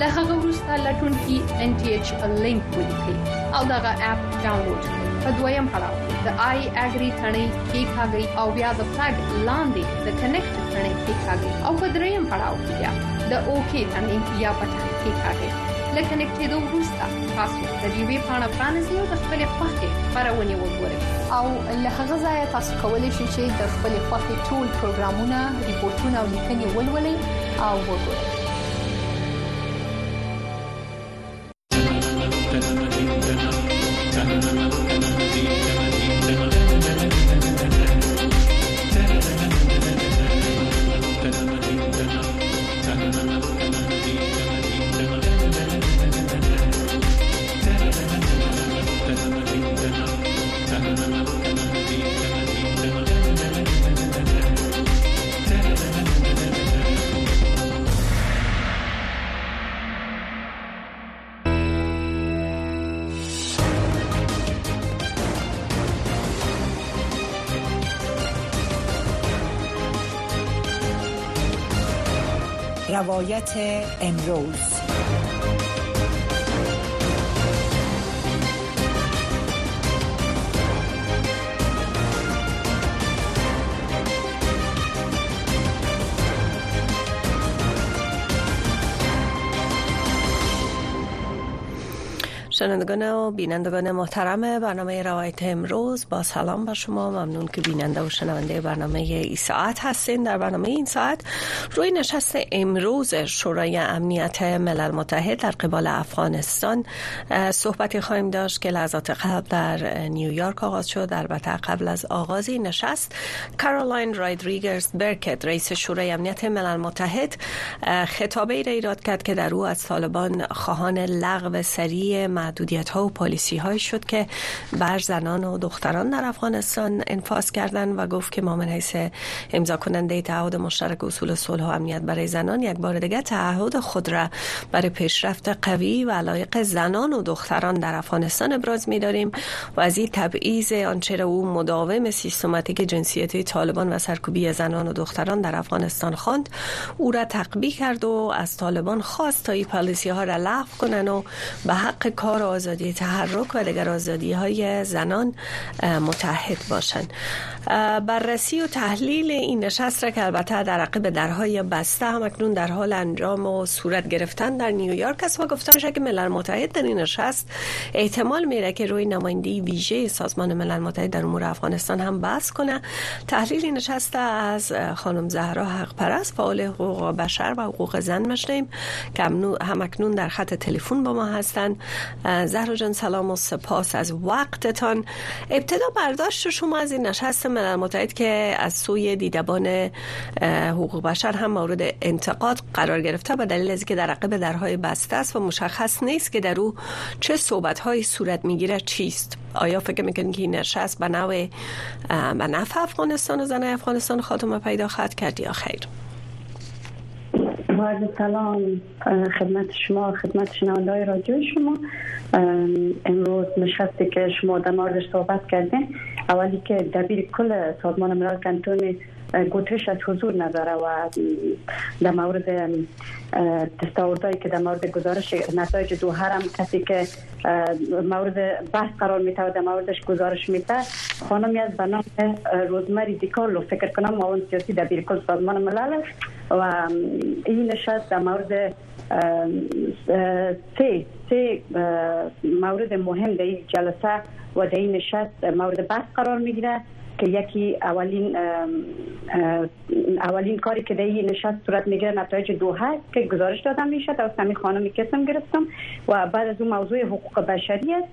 له هغه وروسته لټون کې ان ټي ایچ لینک ولیکئ او دا اپ ډاونلوډ کړئ په دویم پړاو د آی اګری ثنې کې ښاګي او بیا د فلګ لاندې د کنیکټ ثنې کې ښاګي او په دریم پړاو کې بیا د اوکی ثنې یا پټن کې ښاګي لکه نکټېدو وروسته تاسو د وی پاڼه پرانیزئ او د خپل خوښې خبرونه وګورئ او له هغه ځای تاسو کولی شئ چې د خپل خوښې ټول پروګرامونه ریپورتونه او لیکنې ولولئ او وګورئ روایت امروز. شنوندگان و بینندگان محترم برنامه روایت امروز با سلام بر شما. ممنون که بیننده و شنونده برنامه ای ساعت هستین. در برنامه این ساعت روی نشست امروز شورای امنیت ملل متحد در قبال افغانستان صحبتی خواهیم داشت که لحظات قبل در نیویورک آغاز شد. البته قبل از آغاز نشست کارولاین رایدریگرز برکت رئیس شورای امنیت ملل متحد خطابه ای را ایراد کرد که در او از طالبان خواهان لغو سریع محدودیت ها و پالیسی های شد که بر زنان و دختران در افغانستان انفاس کردن و گفت که ما من حیث امضا کننده تعهد مشترک اصول صلح و امنیت برای زنان یک بار دیگه تعهد خود را برای پیشرفت قوی و علایق زنان و دختران در افغانستان ابراز می داریم و از این تبعیض آنچه را او مداوم سیستماتیک جنسیتی طالبان و سرکوبی زنان و دختران در افغانستان خواند او را تقبیح کرد و از طالبان خواست تا این پالیسی ها را لغو کنند و به حق کار آزادی تحرک و دیگر آزادی های زنان متحد باشند. بررسی و تحلیل این نشست را که البته در عقب درهای بسته هم اکنون در حال انجام و صورت گرفتن در نیویورک است. و گفتن که ملل متحد در این نشست احتمال میره که روی نمایندگی ویژه سازمان ملل متحد در امور افغانستان هم بحث کنه. تحلیل این نشست از خانم زهرا حق پرست فعال حقوق بشر و حقوق زن مشنیم که هم اکنون در خط تلفن با ما هستند. زهرا جان سلام و سپاس از وقتتان. ابتدا برداشت شما از این نشست ملل متحد که از سوی دیدبان حقوق بشر هم مورد انتقاد قرار گرفته به دلیل از که در عقب درهای بسته است و مشخص نیست که در او چه صحبت های صورت می‌گیره چیست. آیا فکر می‌کنید که این نشست به نوع به نفع افغانستان و زنای افغانستان خاتمه پیدا خواهد کرد یا خیر؟ با سلام خدمت شما خدمت شنونده رادیو شما. امروز نشستی که شما در موردش صحبت کردین. اولی که دبیر کل سازمان ملل کنتون گوترش از حضور نداره و در مورد دستاوردهایی که در مورد گزارش نتایج دو هرم کسی که مورد بحث قرار میته و در موردش گزارش میته خانمی از به نام روزمری دیکارلو فکر کنم معاون سیاسی در کل سازمان ملل و این نشست در مورد سه سه مورد مهم در این جلسه و در این نشست مورد بحث قرار می‌گیره. که یکی اولین اولین کاری که این نشست صورت می‌گیره نتایج دوحه که گزارش داده میشه توسط خانمی کسم گرفتم و بعد از اون موضوع حقوق بشری است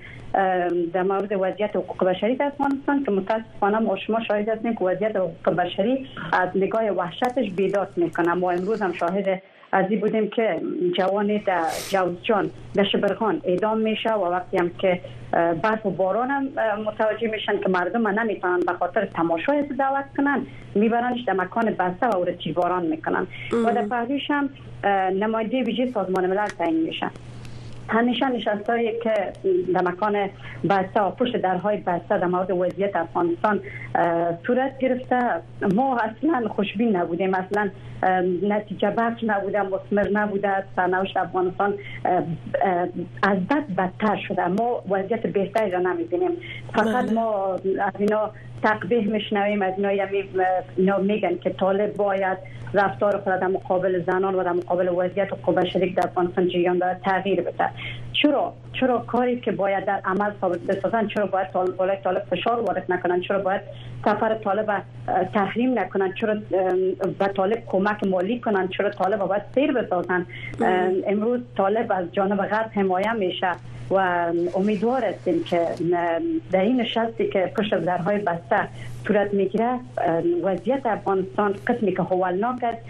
در مورد وضعیت حقوق بشری در افغانستان که متاسفانه ما شما شاهد هستیم که وضعیت حقوق بشری از نگاه وحشتش بیداد می‌کنه. ما امروز هم شاهد از این بودیم که جوان در جوزجان در شبرخان اعدام میشه و وقتی هم که برف و باران هم متوجه میشن که مردم نمی‌تونن به خاطر تماشای دعوت کنن میبرنش در مکان بسته و او تیرباران می‌کنن. و در پهلوش هم نماینده ویژه سازمان ملل تعیین میشن همیشه نشستایی که در مکان بسته و پشت درهای بسته در مورد وضعیت افغانستان صورت گرفته. ما اصلا خوشبین نبودیم. اصلا نتیجه بخش نبوده مصمر نبوده. سرنوشت افغانستان از بد بدتر شده. ما وضعیت بهتری را نمی‌بینیم. فقط بله. ما از اینا تقبیح میشنویم. از اینا میگن که طالب باید رفتار خود در مقابل زنان و در مقابل وضعیت حقوق شریک در افغانستان جریان داره تغییر بده. چرا؟ چرا کاری که باید در عمل ثابت بسازن چرا باید طالب طالب فشار وارد نکنن؟ چرا باید سفر طالب تحریم نکنن؟ چرا به طالب کمک مالی کنن؟ چرا طالب باید سیر بسازن؟ امروز طالب از جانب غرب حمایه میشه و امیدوار هستیم که در این نشستی که پشت درهای بسته صورت می‌گیره وضعیت افغانستان قسمی که هولناک است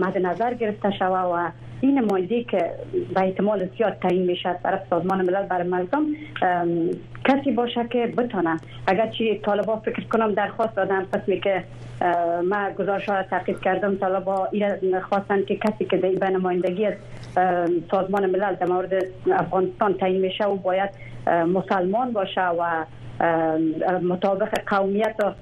مد نظر گرفته شوه و این نماینده که به احتمال زیاد تعیین میشه طرف سازمان ملل برای مردم کسی باشه که بتونه. اگرچه طالبا فکر کنم درخواست دادن قسمی که ما گزارش ها را تعقیب کردم طالبا این خواستن که کسی که به نمایندگی از سازمان ملل در مورد افغانستان تعیین میشه و باید مسلمان باشه و مطابق قومیت و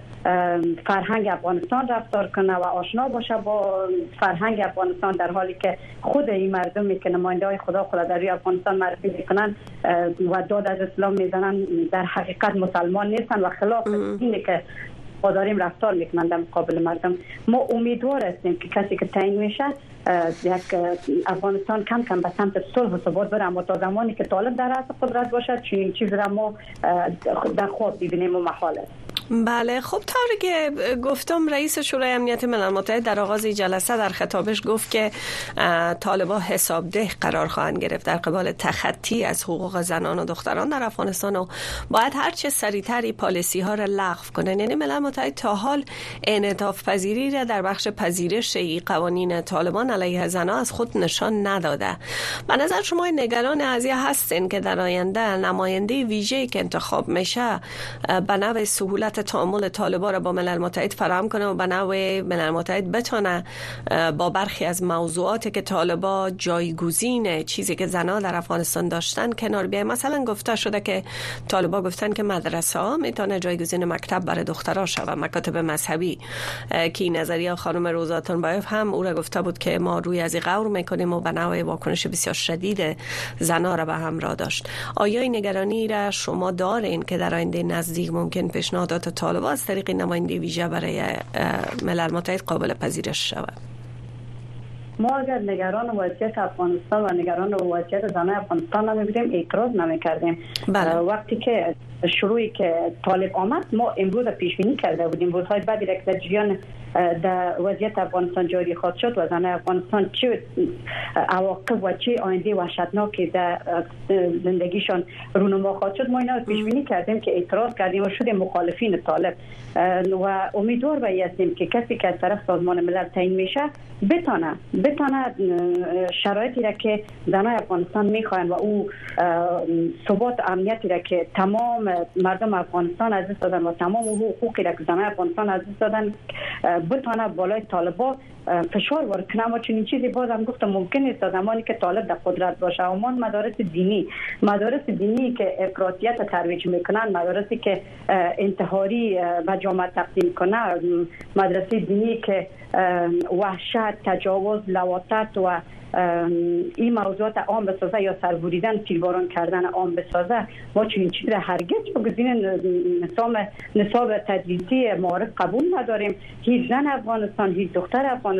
فرهنگ افغانستان رفتار کنه و آشنا باشه با فرهنگ افغانستان در حالی که خود این مردمی که نماینده های خدا خدا در افغانستان معرفی می‌کنن و داد از اسلام می‌زنن در حقیقت مسلمان نیستن و خلاف اینه که ما داریم رفتار می‌کنن در مقابل مردم. ما امیدوار هستیم که کسی که تعیین میشه یک افغانستان کم کم به سمت صلح و ثبات بره. اما تا زمانی که طالب در رأس قدرت باشد چنین چیز را ما در خواب ببینیم و محال است. بله خب طوری که گفتم رئیس شورای امنیت ملل متحد در آغاز جلسه در خطابش گفت که طالبا حسابده قرار خواهند گرفت در قبال تخطی از حقوق زنان و دختران در افغانستان و باید هرچه سریعتری پالیسی ها را لغو کنند. یعنی ملل متحد تا حال انعطاف پذیری را در بخش پذیرش ای قوانین طالبان علیه زنان از خود نشان نداده. به نظر شما نگران ازیه هستین که در آینده نماینده ویژه که انتخاب میشه به نوع سهولت تعامل طالبا را با ملل متحد فراهم کنه و به نوع ملل متحد بتونه با برخی از موضوعاتی که طالبا جایگزین چیزی که زنها در افغانستان داشتن کنار بیای مثلا گفته شده که طالبا گفتن که مدرسه ها می‌تونه جایگزین مکتب برای دخترها شود. مکاتب مذهبی که این نظریه خانم روزاتون بایف هم او را گفته بود که ما روی از غور می‌کنیم و به نوع واکنش بسیار شدید زنها را به همراه داشت. آیا این نگرانی را شما دارین که در آینده نزدیک ممکن پیشنهادات طالب از طریق نماینده ویژه برای ملل متحد قابل پذیرش شود ما اگر نگران وضعیت افغانستان و نگران وضعیت زنان افغانستان نمیبودیم اعتراض نمی‌کردیم بله. وقتی که شروعی که طالب آمد ما امروز پیش بینی کرده بودیم. روزهای بعد یک در جریان در وضعیت افغانستان جاری خواهد شد. و زن افغانستان چه عواقب و چه آینده وحشتناکی در زندگیشان رونما خواهد شد. ما اینا پیش بینی کردیم که اعتراض کردیم و شده مخالفین طالب. و امیدوار به هستیم که کسی که از طرف سازمان ملل تعیین میشه بتانه بتانه شرایطی را که زنای افغانستان می‌خواین و او ثبات امنیتی را که تمام مردم افغانستان از دادن و تمام حقوقی را که زنای افغانستان از دادن بتانه بالای طالبا فشار وارد کنه اما چنین چیزی بازم گفتم ممکن است زمانی که طالب در قدرت باشه. اما مدارس دینی. مدارس دینی که افراطیت ترویج می‌کنن مدارسی که انتحاری و جامعه تقدیم کنه مدرسه دینی که وحشت تجاوز لواتت و این موضوعات عام بسازه یا سربوریدن تیرباران کردن عام بسازه ما چنین چیز هرگز بگذین نظام نصاب تدریسی معارف قبول نداریم. هیچ زن افغانستان هیچ دختر افغانستان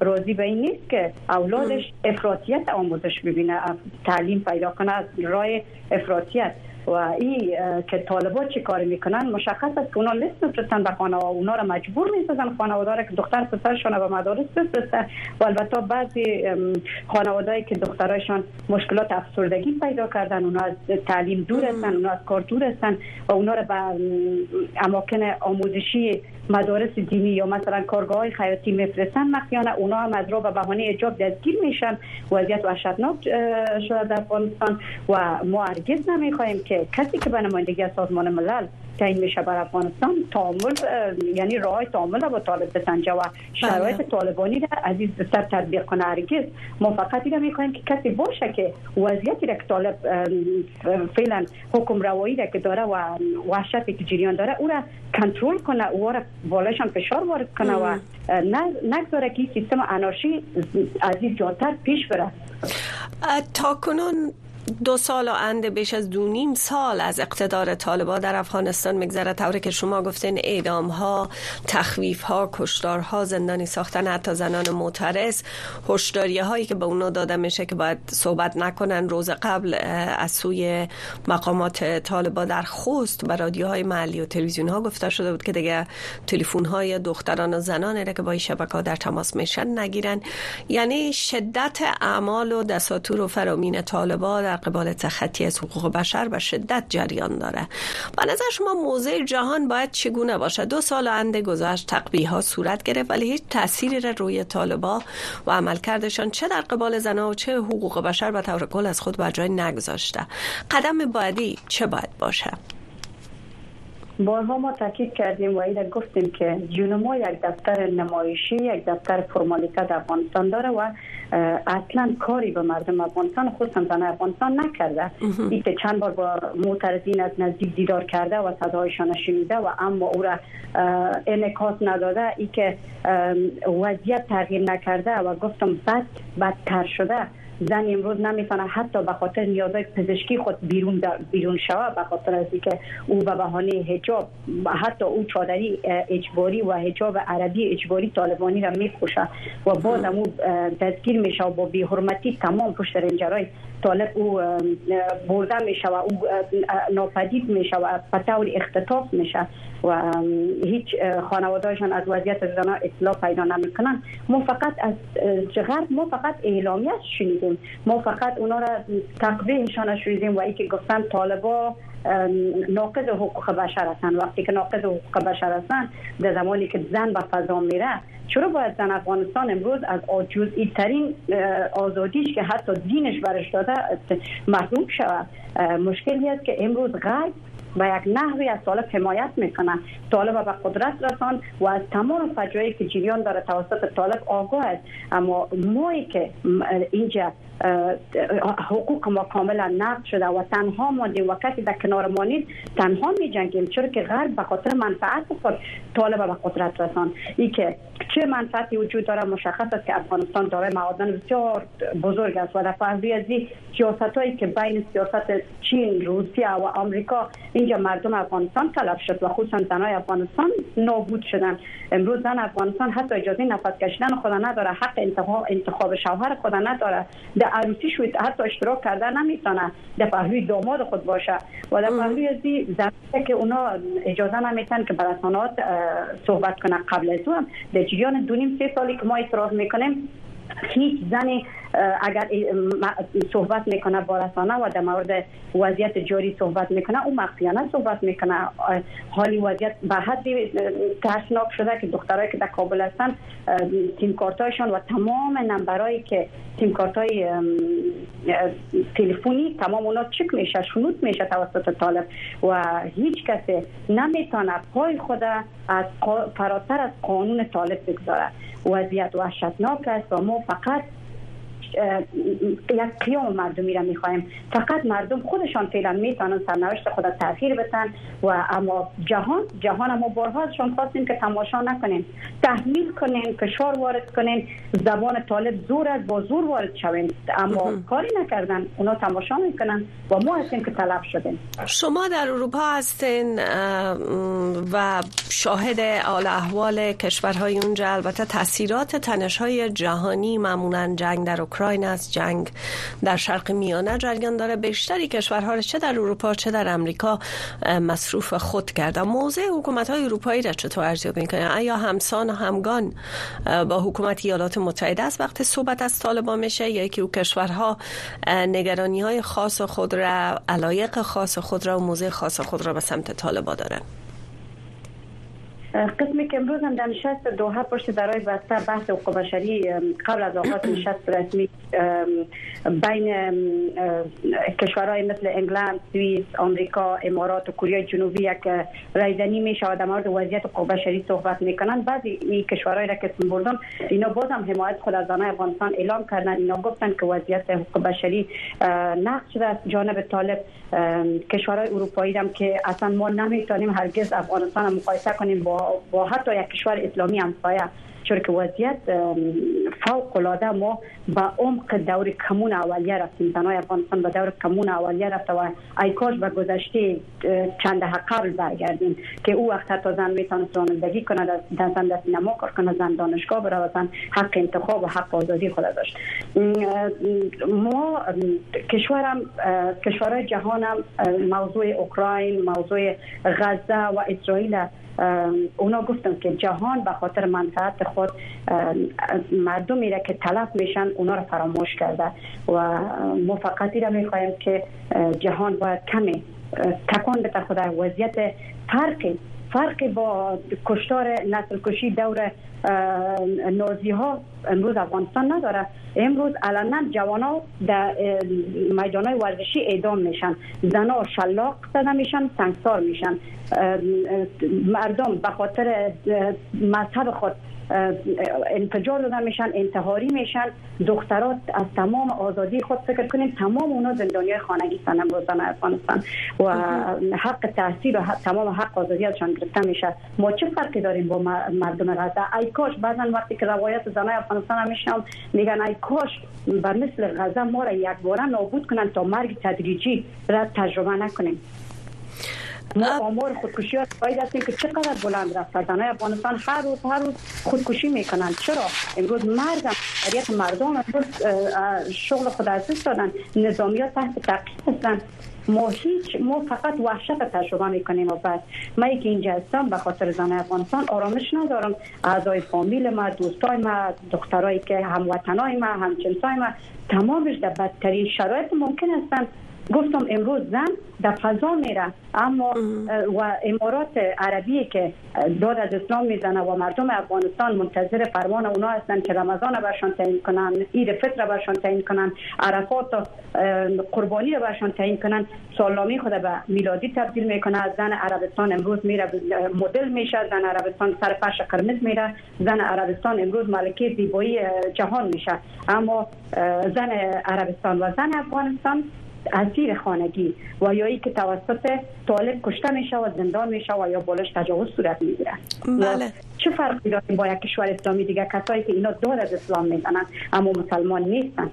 راضی به این نیست که اولادش افراطیت آموزش ببینه تعلیم پیدا کنه از راه افراطیت. و این که طالبا چی کار می‌کنن؟ مشخص است که اونا لیست میفرستن به خانواده اونا را مجبور می‌سازن خانواده که دختر پسرشون به مدارس بفرسته. و البته بعضی خانواده که دخترایشان مشکلات افسردگی پیدا کردن اونا از تعلیم دور هستن اونا از کار دور هستن و اونا را به اماکن آموزشی مدارس دینی یا مثلا کارگاه های خیاطی میفرستن مخیانه اونا هم از رو به بهانه اجاب دستگیر میشن. وضعیت وحشتناک شده در افغانستان و ما هرگز نمی‌خواهیم که کسی که به نمایندگی سازمان ملل تعیین میشه بر افغانستان تعامل یعنی راه تعامل با طالب بسنجه و شرایط بله. طالبانی را عزیز بستر تطبیق کنه. هرگز ما فقط که کسی باشه که وضعیتی را که طالب فعلا حکم روایی را که داره و وحشتی که جریان داره او را کنترل کنه او را بالاشان فشار وارد کنه و نگذاره که سیستم انارشی از این جاتر پیش بره. تا کنون دو سال و انده بیش از دو نیم سال از اقتدار طالبا در افغانستان میگذره طوری که شما گفتین اعدام ها تخویف ها کشتار ها زندانی ساختن حتی زنان معترض هشداری هایی که به اونا داده میشه که باید صحبت نکنن. روز قبل از سوی مقامات طالبا در خوست و رادیوهای محلی و تلویزیون ها گفته شده بود که دیگه تلفن های دختران و زنان که با شبکه ها در تماس میشن نگیرن. یعنی شدت اعمال و دستاتور و فرامین طالبا در قبال تخطی از حقوق بشر به شدت جریان داره. به نظر شما موضع جهان باید چگونه باشه دو سال انده گذشت تقبیه ها صورت گرفت ولی هیچ تأثیری را روی طالبا و عملکردشان چه در قبال زنها و چه حقوق بشر به طور کل از خود بر جای نگذاشته. قدم بعدی چه باید باشه؟ بارها ما تاکید کردیم و ایده گفتیم که جونما یک دفتر نمایشی یک دفتر فرمالیته در افغانستان داره و اصلا کاری به مردم افغانستان خصوصا زن افغانستان نکرده. ای که چند بار با معترضین از نزدیک دیدار کرده و صدایشان شنیده و اما او را انعکاس نداده ای که وضعیت تغییر نکرده و گفتم بد بدتر شده. زن امروز نمی‌تونه حتی به خاطر نیازهای پزشکی خود بیرون بیرون شود به خاطر از اینکه او به بهانه حجاب حتی او چادری اجباری و حجاب عربی اجباری طالبانی را میپوشه و باز او دستگیر میشه و با بی‌حرمتی تمام پشت رنجرای طالب او برده میشه و او ناپدید میشه و به طور اختطاف میشه. و هیچ خانوادهشان از وضعیت زنان اطلاع پیدا نمی‌کنن ما فقط از غرب ما فقط اعلامیت شنیدیم. ما فقط اونا را تقویهشان شنیدیم و ای که گفتن طالبا ناقض حقوق بشر هستند. وقتی که ناقض حقوق بشر هستند در زمانی که زن به فضا میره چرا باید زن افغانستان امروز از جزئی ترین آزادیش که حتی دینش برش داده محروم شود؟ مشکلی است که امروز غرب و یک نحوی از طالب حمایت می‌کنه. طالب به قدرت رسان و از تمام فجایعی که جریان داره توسط طالب آگاه است. اما مایی که اینجا حقوق ما کاملا نقض شده و تنها ماندیم و کسی در کنار ما نیست تنها می جنگیم. چرا که غرب به خاطر منفعت خود طالب به قدرت رسان. ای که چه منفعتی وجود داره؟ مشخص است که افغانستان داره معادن بسیار بزرگ است و در فهمی از سیاست هایی که بین سیاست چین روسیه و آمریکا اینجا مردم افغانستان طلب شد و خصوصا زنای افغانستان نابود شدن. امروز زن افغانستان حتی اجازه نفس کشیدن خود نداره حق انتخاب شوهر خود نداره. در عروسی شوید حتی اشتراک کرده نمی‌تونه. در پهلوی داماد خود باشه. و در پهلوی ازی زنی که اونا اجازه نمیتن که برسانات صحبت کنه قبل از اون در جریان دونیم سه سالی که ما اعتراض می‌کنیم هیچ زنی اگر صحبت می‌کنه با رسانه و در مورد وضعیت جاری صحبت می‌کنه او مخفیانه صحبت می‌کنه. حالی وضعیت به حد ترسناک شده که دخترایی که در کابل هستن تیم کارتایشان و تمام نمبرایی که تیم کارتای تلفنی تمام اونا چک میشه شنود میشه توسط طالب و هیچ کسی نمی‌تونه پای خود از فراتر از قانون طالب بگذاره. وضعیت وحشتناک است و ما فقط یک قیام مردمی را می‌خواهیم فقط مردم خودشان فعلا می‌تونن سرنوشت خود تغییر بدن و اما جهان جهان ما بارها ازشان خواستیم که تماشا نکنیم. تحمیل کنیم فشار وارد کنیم. زبان طالب زور از با زور وارد شویم. اما کاری نکردن. اونا تماشا می‌کنن و ما هستیم که طلب شدیم. شما در اروپا هستین و شاهد حال احوال کشورهای اونجا البته تاثیرات تنش های جهانی معمولا جنگ در اوکراین اوکراین از جنگ در شرق میانه جریان داره. بیشتری کشورها چه در اروپا چه در امریکا مصروف خود کرده. موضع حکومت های اروپایی را چطور ارزیابی می‌کنه؟ آیا همسان و همگان با حکومت ایالات متحده است؟ وقتی صحبت از طالبان میشه. یا که او کشورها نگرانی های خاص خود را علایق خاص خود را و موضع خاص خود را به سمت طالبان دارن. قسمی که امروز هم در نشست دوحه پشت درای بسته بحث حقوق بشری قبل از آغاز نشست رسمی بین کشورهای مثل انگلند، سوئیس، آمریکا، امارات و کره جنوبی یک رایزنی می شود در مورد وضعیت حقوق بشری صحبت می‌کنن بعضی این کشورهایی را که بردم اینا باز هم حمایت خود از زنان افغانستان اعلام کردن. اینا گفتن که وضعیت حقوق بشری نقض شده از جانب طالب کشورهای اروپایی هم که اصلا ما نمی‌تونیم هرگز افغانستان مقایسه کنیم با با, حتی یک کشور اسلامی همسایه چون که وضعیت فوق العاده ما با عمق دور کمون اولیه رفتیم. زنای افغانستان به دور کمون اولیه رفت و ای کاش به گذشته چند قبل برگردیم که او وقت حتی زن می‌تونست رانندگی کنه در زن در سینما کار کنه زن دانشگاه بره زن حق انتخاب و حق آزادی خود داشت. ما کشورم کشورهای جهانم موضوع اوکراین موضوع غزه و اسرائیل اونا گفتن که جهان به خاطر منفعت خود مردمی را که طلب میشن اونا را فراموش کرده. و موفقیتی را می‌خواهیم که جهان باید کمی تکان بده خود وضعیت فرقی فرق با کشتار نسل کشی دور نازی ها امروز افغانستان نداره. امروز علنا جوان ها در میدان های ورزشی اعدام میشن. ها شلاق زده میشن سنگسار میشن. مردم به خاطر مذهب خود انفجار داده میشن انتحاری میشن. دخترات از تمام آزادی خود فکر کنیم تمام اونا زندانی خانگی هستن امروز افغانستان. و حق تحصیل و تمام حق آزادی ازشان گرفته میشه. ما چه فرقی داریم با مردم غزه؟ ای کاش بعضا وقتی که روایت زنای افغانستان هم میشنم میگن ای کاش بر مثل غزه ما را یک باره نابود کنن تا مرگ تدریجی را تجربه نکنیم. ما آمار خودکشی ها باید هستیم که چقدر بلند رفت های افغانستان هر روز هر روز خودکشی می‌کنن. چرا؟ امروز مرد اکثریت مردم امروز شغل خود از دادن. نظامیات تحت تعقیب هستن. ما هیچ ما فقط وحشت تجربه می‌کنیم و بعد. من که اینجا هستم به خاطر زن افغانستان. آرامش ندارم. اعضای فامیل ما دوستای ما دخترایی که هموطنای ما همجنسای ما تمامش در بدترین شرایط ممکن هستند گفتم امروز زن در فضا میره اما و امارات عربی که داد از اسلام می‌زنه و مردم افغانستان منتظر فرمان اونا هستن که رمضان برشان تعیین کنن عید فطر برشان تعیین کنن عرفات و قربانی رو برشان تعیین کنن. سالامی خود به میلادی تبدیل می‌کنه. زن عربستان امروز میره مدل میشه. زن عربستان سر فرش قرمز میره. زن عربستان امروز ملکه زیبایی جهان میشه. اما زن عربستان و زن افغانستان اسیر خانگی و یا ای که توسط طالب کشته میشه و زندان میشه و یا بالش تجاوز صورت می‌گیره. بله. چه فرقی داریم با یک کشور اسلامی دیگه؟ کسایی که اینا دور از اسلام می‌زنن اما مسلمان نیستن.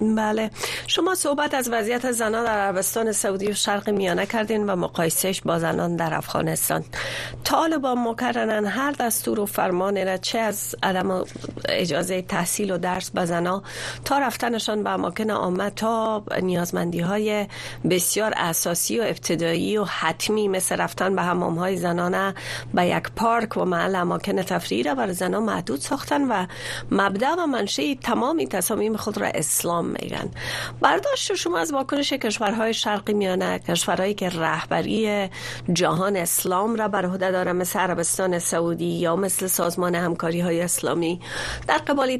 بله. شما صحبت از وضعیت زنان در عربستان سعودی و شرق میانه کردین و مقایسهش با زنان در افغانستان. طالبان مکررن هر دستور و فرمان را چه از عدم اجازه تحصیل و درس به زنان تا رفتنشان به اماکن آمد تا نیازمندی های بسیار اساسی و ابتدایی و حتمی مثل رفتن به حمام های زنانه به یک پارک و محل اماکن تفریح را بر زنان محدود ساختن و مبدع و منشه تمامی تصامیم خود را اسلام میگن برداشت شما از واکنش کشورهای شرقی میانه کشورهایی که رهبری جهان اسلام را بر عهده داره مثل عربستان سعودی یا مثل سازمان همکاری های اسلامی در قبالی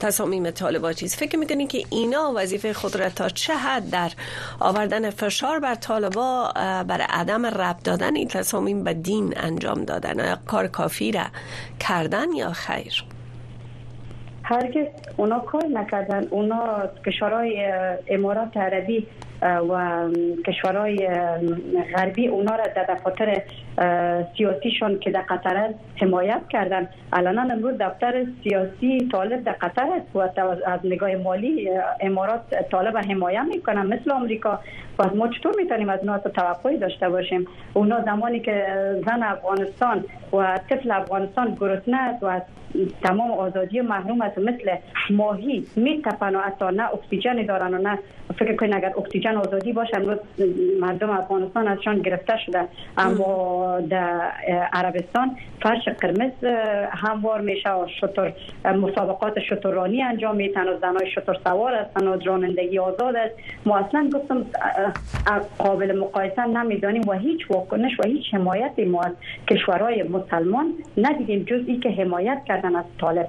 تصامیم طالبا چیز فکر می‌کنید که اینا وظیفه خود را تا چه حد در آوردن فشار بر طالبا بر عدم رب دادن این تصامیم به دین انجام دادن؟ کار کافی را کردن یا خیر؟ هرگز اونا کار نکردن. اونا کشورهای امارات عربی و کشورهای غربی اونا را در دفاتر سیاسیشان که در قطر است حمایت کردن. الان امروز دفتر سیاسی طالب در قطر است. و از نگاه مالی امارات طالب حمایت می‌کنن. مثل آمریکا. و ما چطور می‌تونیم از اونا توقعی داشته باشیم؟ اونا زمانی که زن افغانستان و طفل افغانستان گرسنه است و تمام آزادی محروم است مثل ماهی میتپن و حتی نه اکسیژن دارن و نه فکر کنید اگر اکسیژن آزادی باشه مردم افغانستان ازشان گرفته شده. اما در عربستان فرش قرمز هموار میشه و شطور مسابقات شطورانی انجام میتن و زنای شطور سوار هستن و رانندگی آزاد است. ما اصلا گفتم قابل مقایسه نمی‌دانیم و هیچ واکنش و هیچ حمایتی ما از کشورهای مسلمان ندیدیم جز ای که حمایت کردن از طالب.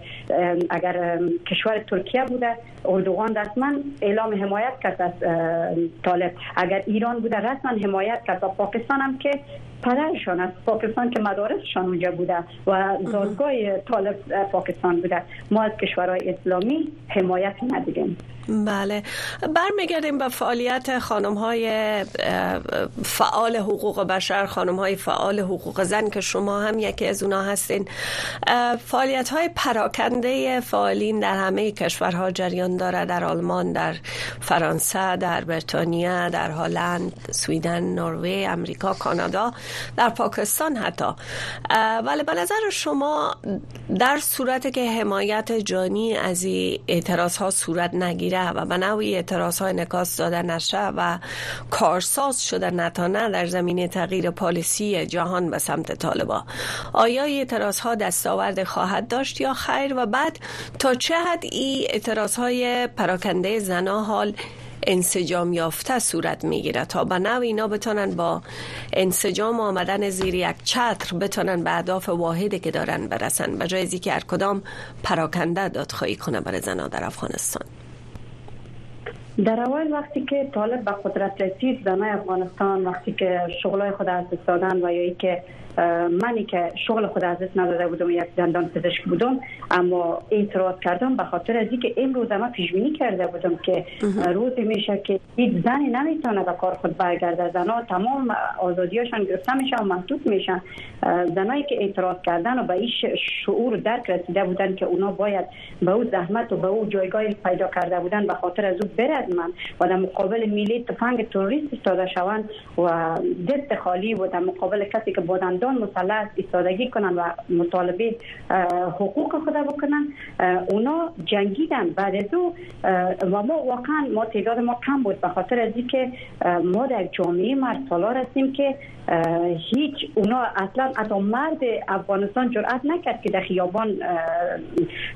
اگر کشور ترکیه بوده اردوغان رسما اعلام حمایت کرد از طالب. اگر ایران بوده رسما حمایت کرد و پاکستان هم که پدرشان از پاکستان که مدارسشان اونجا بوده و دادگاه طالب پاکستان بوده. ما از کشورهای اسلامی حمایت ندیدیم. بله. برمیگردیم به فعالیت خانم های فعال حقوق بشر خانم های فعال حقوق زن که شما هم یکی از اونا هستین. فعالیت های پراکنده فعالین در همه کشورها جریان داره. در آلمان در فرانسه در بریتانیا در هلند سویدن نروژ امریکا کانادا. در پاکستان حتی. ولی به نظر شما در صورت که حمایت جانی از این اعتراض ها صورت نگیره و به نوعی اعتراض های نکاس داده نشه و کارساز شده نتانه در زمینه تغییر پالیسی جهان به سمت طالبا آیا اعتراض ها دستاورد خواهد داشت یا خیر؟ و بعد تا چه حد این اعتراض های پراکنده زنا حال انسجام یافته صورت می‌گیره. تا به نوع اینا بتونن با انسجام آمدن زیر یک چتر بتونن به اهداف واحدی که دارن برسن. به جای که هر کدام پراکنده دادخواهی کنه برای زنان در افغانستان. در اول وقتی که طالب به قدرت رسید زنای افغانستان وقتی که شغلای خود از دادن و یا که منی که شغل خود از دست نداده بودم یک دندان پزشک بودم اما اعتراض کردم به خاطر از اینکه امروز ما پیش بینی کرده بودم که روزی میشه که هیچ زنی نمی‌تونه به کار خود برگرده. زنا تمام آزادیاشان گرفته میشه و محدود میشن. زنایی که اعتراض کردن و به این شعور درک رسیده بودن که اونا باید به او زحمت و به او جایگاه پیدا کرده بودن به خاطر از او برد من و در مقابل میلی تفنگ تروریست استاده شوند و دست خالی و در مقابل کسی که بودن مردان مسلط ایستادگی کنن و مطالبه حقوق خود بکنن. اونا جنگیدن. بعد از او و ما واقعا ما تعداد ما کم بود به خاطر از اینکه ما در جامعه مرد سالار هستیم که هیچ اونا اصلا حتی مرد افغانستان جرأت نکرد که در خیابان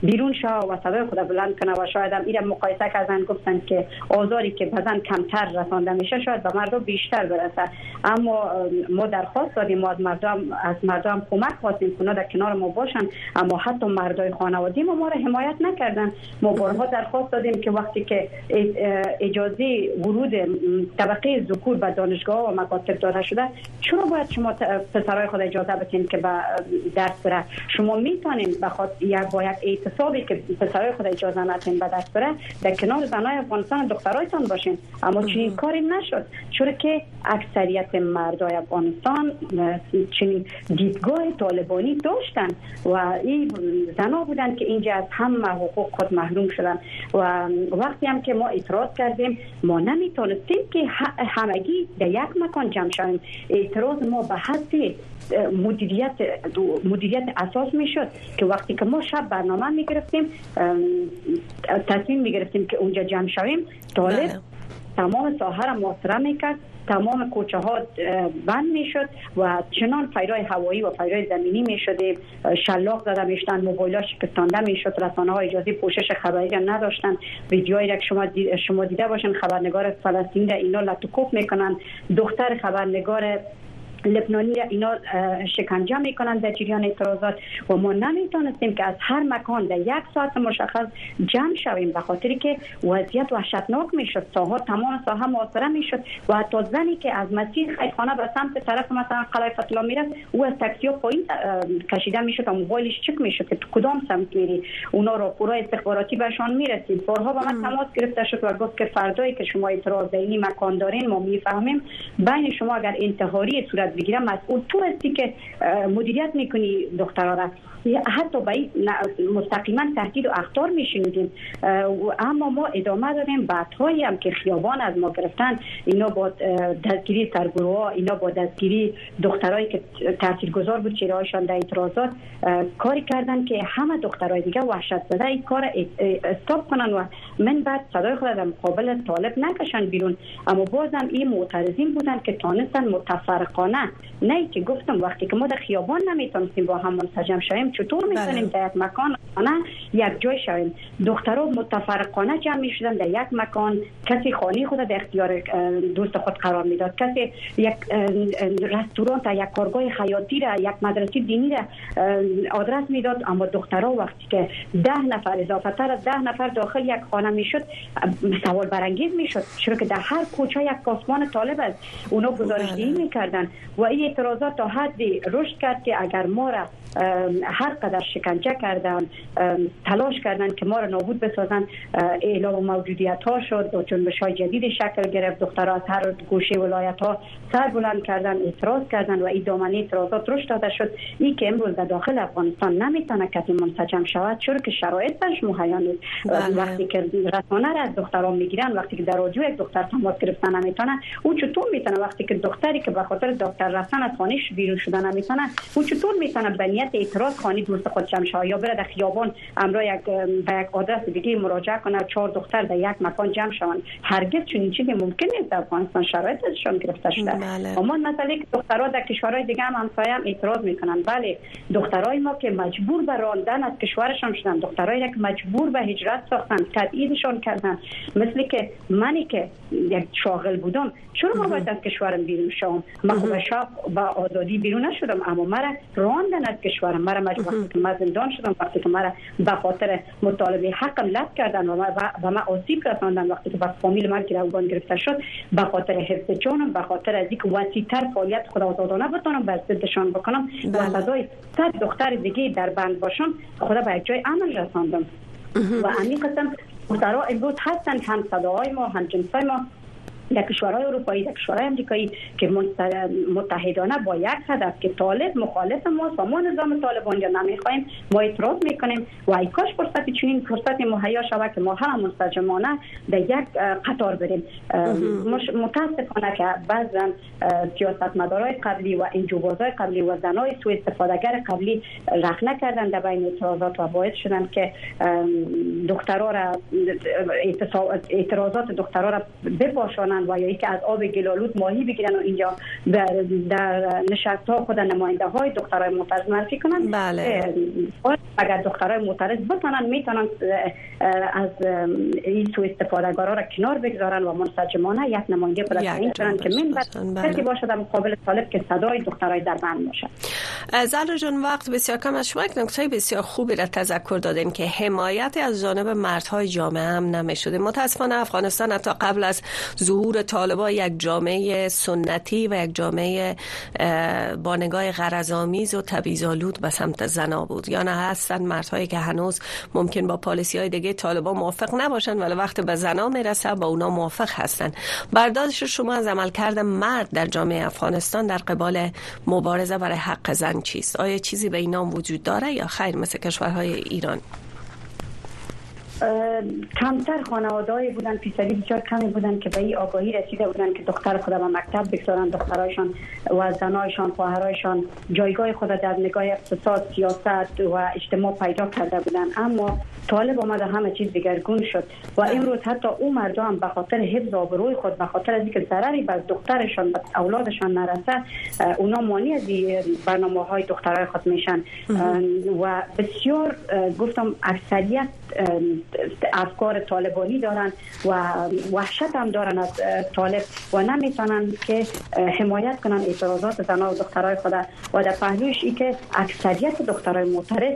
بیرون شا و صدای خود بلند کنه و شاید هم ایره مقایسه کردن گفتن که آزاری که بزن کمتر رسانده میشه شاید به مردم بیشتر برسه. اما ما درخواست دادیم ما از مردم از مردم کمک خواستیم که در کنار ما باشن اما حتی مردای خانوادی ما ما را حمایت نکردن. ما بارها درخواست دادیم که وقتی که اجازه ورود طبقه ذکور به دانشگاه و مکاتب داده شده چرا باید شما پسرای خود اجازه بدین که به درس بره؟ شما می‌تونین بخاطر یک با یک اعتصابی که پسرای خود اجازه ندین به درس بره در کنار زنای افغانستان دخترایتان باشین. اما چنین کاری نشد. چرا که اکثریت مردای افغانستان چنین دیدگاه طالبانی داشتن و این زنا بودن که اینجا از همه حقوق خود محروم شدن و وقتی هم که ما اعتراض کردیم ما نمی‌تونستیم که همگی در یک مکان جمع شویم اعتراض ما به حد مدیریت مدیریت اساس می‌شد که وقتی که ما شب برنامه می گرفتیم تصمیم می گرفتیم که اونجا جمع شویم طالب بله. تمام ساحه را محاصره می‌کرد تمام کوچه ها بند می‌شد و چنان فیرای هوایی و فیرای زمینی می‌شد شلاق زده می‌شدن موبایل ها شکستانده می‌شد رسانه ها اجازه پوشش خبری نداشتن. ویدیوهایی را شما شما دیده باشن خبرنگار فلسطین اینا لطکوف می‌کنن. دختر خبرنگار لبنانی را اینا شکنجه می‌کنن در جریان اعتراضات و ما نمی‌تونستیم که از هر مکان در یک ساعت مشخص جمع شویم به خاطری که وضعیت وحشتناک می‌شد. ساها تمام ساحه محاصره می‌شد و حتی زنی که از مسیر خیرخانه به سمت طرف مثلا قلعه فتلا می‌رفت او از تاکسی پایین کشیده می‌شد و موبایلش چک می‌شد که کدام سمت میری. اونا را پورا استخباراتی بهشان می‌رسید. بارها با من تماس گرفته شد و گفت که فردایی که شما اعتراض این مکان دارین ما می‌فهمیم. بین شما اگر انتحاری صورت بگیره مسئول تو هستی که مدیریت می‌کنی دخترها را. حتی به مستقیما تهدید و اختار میشنیدیم. اما ما ادامه دادیم بعدهایی هم که خیابان از ما گرفتن اینا با دستگیری سرگروه ها اینا با دستگیری دخترایی که تاثیرگذار بود چهرهایشان در اعتراضات کاری کردن که همه دخترای دیگه وحشت زده این کار استاپ کنن و من بعد صدای خود در مقابل طالب نکشن بیرون. اما بازم این معترضین بودن که تانستن متفرقانه نه. که گفتم وقتی که ما در خیابان نمی‌تونستیم با هم منسجم شویم چطور می‌تونیم بله. در یک مکان نه یک جای شویم؟ دخترها متفرقانه جمع می‌شدن در یک مکان. کسی خانه خود در اختیار دوست خود قرار می‌داد. کسی یک رستوران تا یک کارگاه خیاطی را یک مدرسه دینی را آدرس می‌داد. اما دخترها وقتی که ده نفر اضافه تر از ده نفر داخل یک خانه می‌شد سوال برانگیز می‌شد. چرا که در هر کوچه یک پاسمان طالب است. اونا گزارش دهی بله. می‌کردن. و این اعتراضات تا حدی رشد کرد که اگر ما را هر قدر شکنجه کردن تلاش کردن که ما را نابود بسازن اعلام موجودیت ها شد و جنبش های جدید شکل گرفت. دخترها از هر گوشه ولایت ها سر بلند کردن اعتراض کردن و این دامنه اعتراضات رشد داده شد. این که امروز در داخل افغانستان نمی‌تونه کسی منسجم شود چون که شرایط برش مهیا نیست. بله. وقتی که رسانه را از دختران می‌گیرن وقتی که در رادیو یک دختر تماس گرفتن نمی‌تونه او چطور می‌تونه وقتی که دختری که به خاطر رفتن از خانهش بیرون شدن نمی‌تونه او چطور می‌تونه به نیت اعتراض خانه دوست خود جمع یا بره در خیابان امرا یک به یک آدرس دیگه مراجعه کنه چهار دختر در یک مکان جمع شوند. هرگز چنین چیزی ممکن نیست در افغانستان شرایط ازشان گرفته شده. بله. اما مثلا که دخترها در کشورهای دیگه هم همسایه هم اعتراض می‌کنن. بله دخترای ما که مجبور به راندن از کشورشان شدن دخترای که مجبور به هجرت ساختن تبعیدشان کردن. مثل که منی که یک شاغل بودم چرا ما باید از کشورم بیرون شوم؟ من خب شب با آزادی بیرون نشدم. اما مرا راندن از کشورم مرا مجبور که من زندان شدم. وقتی که مرا به خاطر مطالبه حقم لب کردن و و من آسیب رساندن وقتی که با فامیل من گروگان گرفته شد به خاطر حفظ جانم به خاطر از اینکه وسیعتر فعالیت خود آزادانه بتونم بر ضدشان بکنم و فضای صد دختر دیگه در بند باشم خدا به جای امن رساندم. و همین قسم دخترها امروز هستن هم صداهای ما هم جنسای ما. در کشورهای اروپایی در کشورهای امریکایی که متحدانه با یک هدف که طالب مخالف ما و ما نظام طالبان یا نمی‌خوایم ما اعتراض می‌کنیم و ای کاش فرصت چنین فرصت مهیا شود که ما هم مستجمانه در یک قطار بریم. متاسفانه که بعضا سیاستمدارای قبلی و انجوبازهای قبلی و زنای سو استفادهگر قبلی رخ نکردن در بین اعتراضات و باعث شدن که دخترها را اعتراضات دخترها را بپاشانند. و یا که از آب گلالود ماهی بگیرن و اینجا در, در نشست ها خود نماینده های دخترای معترض معرفی کنن. بله. اگر دخترای معترض بتونن می‌تونن از این سو استفادهگارا را کنار بگذارن و منسجمانه یک نماینده تعیین کنن که من بله. کسی باشه در مقابل طالب که صدای دخترای در بند باشه زهرا جان وقت بسیار کم از شما یک نکته بسیار خوبی را تذکر دادیم که حمایت از جانب مردهای جامعه هم نمی‌شده متاسفانه افغانستان حتی قبل از ظهور ظهور طالبا یک جامعه سنتی و یک جامعه با نگاه غرضآمیز و تبعیض‌آلود به سمت زنا بود. یا نه هستن مردهایی که هنوز ممکن با پالیسی های دیگه طالبا موافق نباشن ولی وقت به زنا می‌رسه با اونا موافق هستن. برداشت شما از عملکرد مرد در جامعه افغانستان در قبال مبارزه برای حق زن چیست؟ آیا چیزی به این نام وجود داره یا خیر مثل کشورهای ایران؟ کمتر خانوادهایی بودن فیصدی بسیار کمی بودن که به این آگاهی رسیده بودن که دختر خود به مکتب بگذارن دخترایشان و زنایشان خواهرایشان جایگاه خود در نگاه اقتصاد سیاست و اجتماع پیدا کرده بودن. اما طالب آمده همه چیز دیگرگون شد و امروز حتی او مردم هم به خاطر حفظ آبروی خود به خاطر از اینکه ضرری بر دخترشان به اولادشان نرسه اونا مانی از برنامه های دخترای خود میشن. و بسیار گفتم اکثریت افکار طالبانی دارن و وحشت هم دارن از طالب و نمی‌تونن که حمایت کنن اعتراضات زنان و دخترای خود. و در پهلوش ای که اکثریت دخترای معترض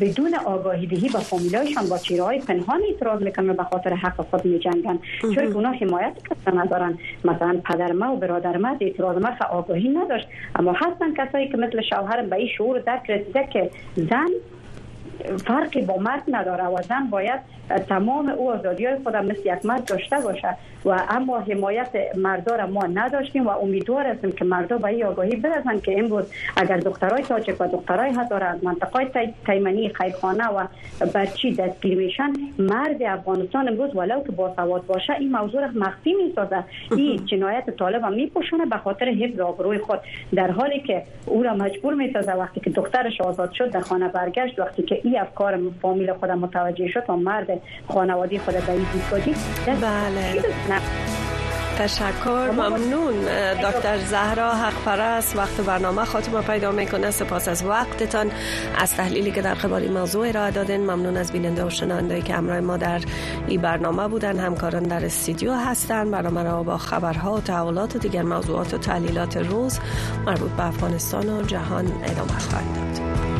بدون آگاهی دهی با فامیلایشان با چیره های پنهان اعتراض می‌کنن به خاطر حق خود میجنگن. چون اونا حمایت کسی ندارن. مثلا پدر ما و برادر ما اعتراض ما آگاهی نداشت. اما هستن کسایی که مثل شوهر به این شعور درک رسیده که زن فرقی با مرد نداره و زن باید تمام او آزادی های خودم مثل یک مرد داشته باشه و اما حمایت مردا را ما نداشتیم و امیدوار هستیم که مردا به این آگاهی برسن که امروز اگر دخترای تاجک و دخترای هزاره از منطقه تیمنی خیرخانه و برچی دستگیر میشن مرد افغانستان امروز ولو که با سواد باشه این موضوع را مخفی می‌سازه. این جنایت طالب هم میپوشونه به خاطر حفظ آبروی خود. در حالی که او را مجبور می‌سازه وقتی که دخترش آزاد شد در خانه برگشت وقتی که این افکار فامیل خود متوجه شد و مرد خانواده خود به این بله تشکر ممنون. دکتر زهرا حق پرست وقت برنامه خاتمه پیدا می‌کنه. سپاس از وقتتان. از تحلیلی که در قبال موضوع ارائه دادن ممنون از بیننده و شنونده که همراه ما در این برنامه بودن. همکاران در استودیو هستند برنامه را با خبرها و تحولات و دیگر موضوعات و تحلیلات روز مربوط به افغانستان و جهان ادامه خواهد داد.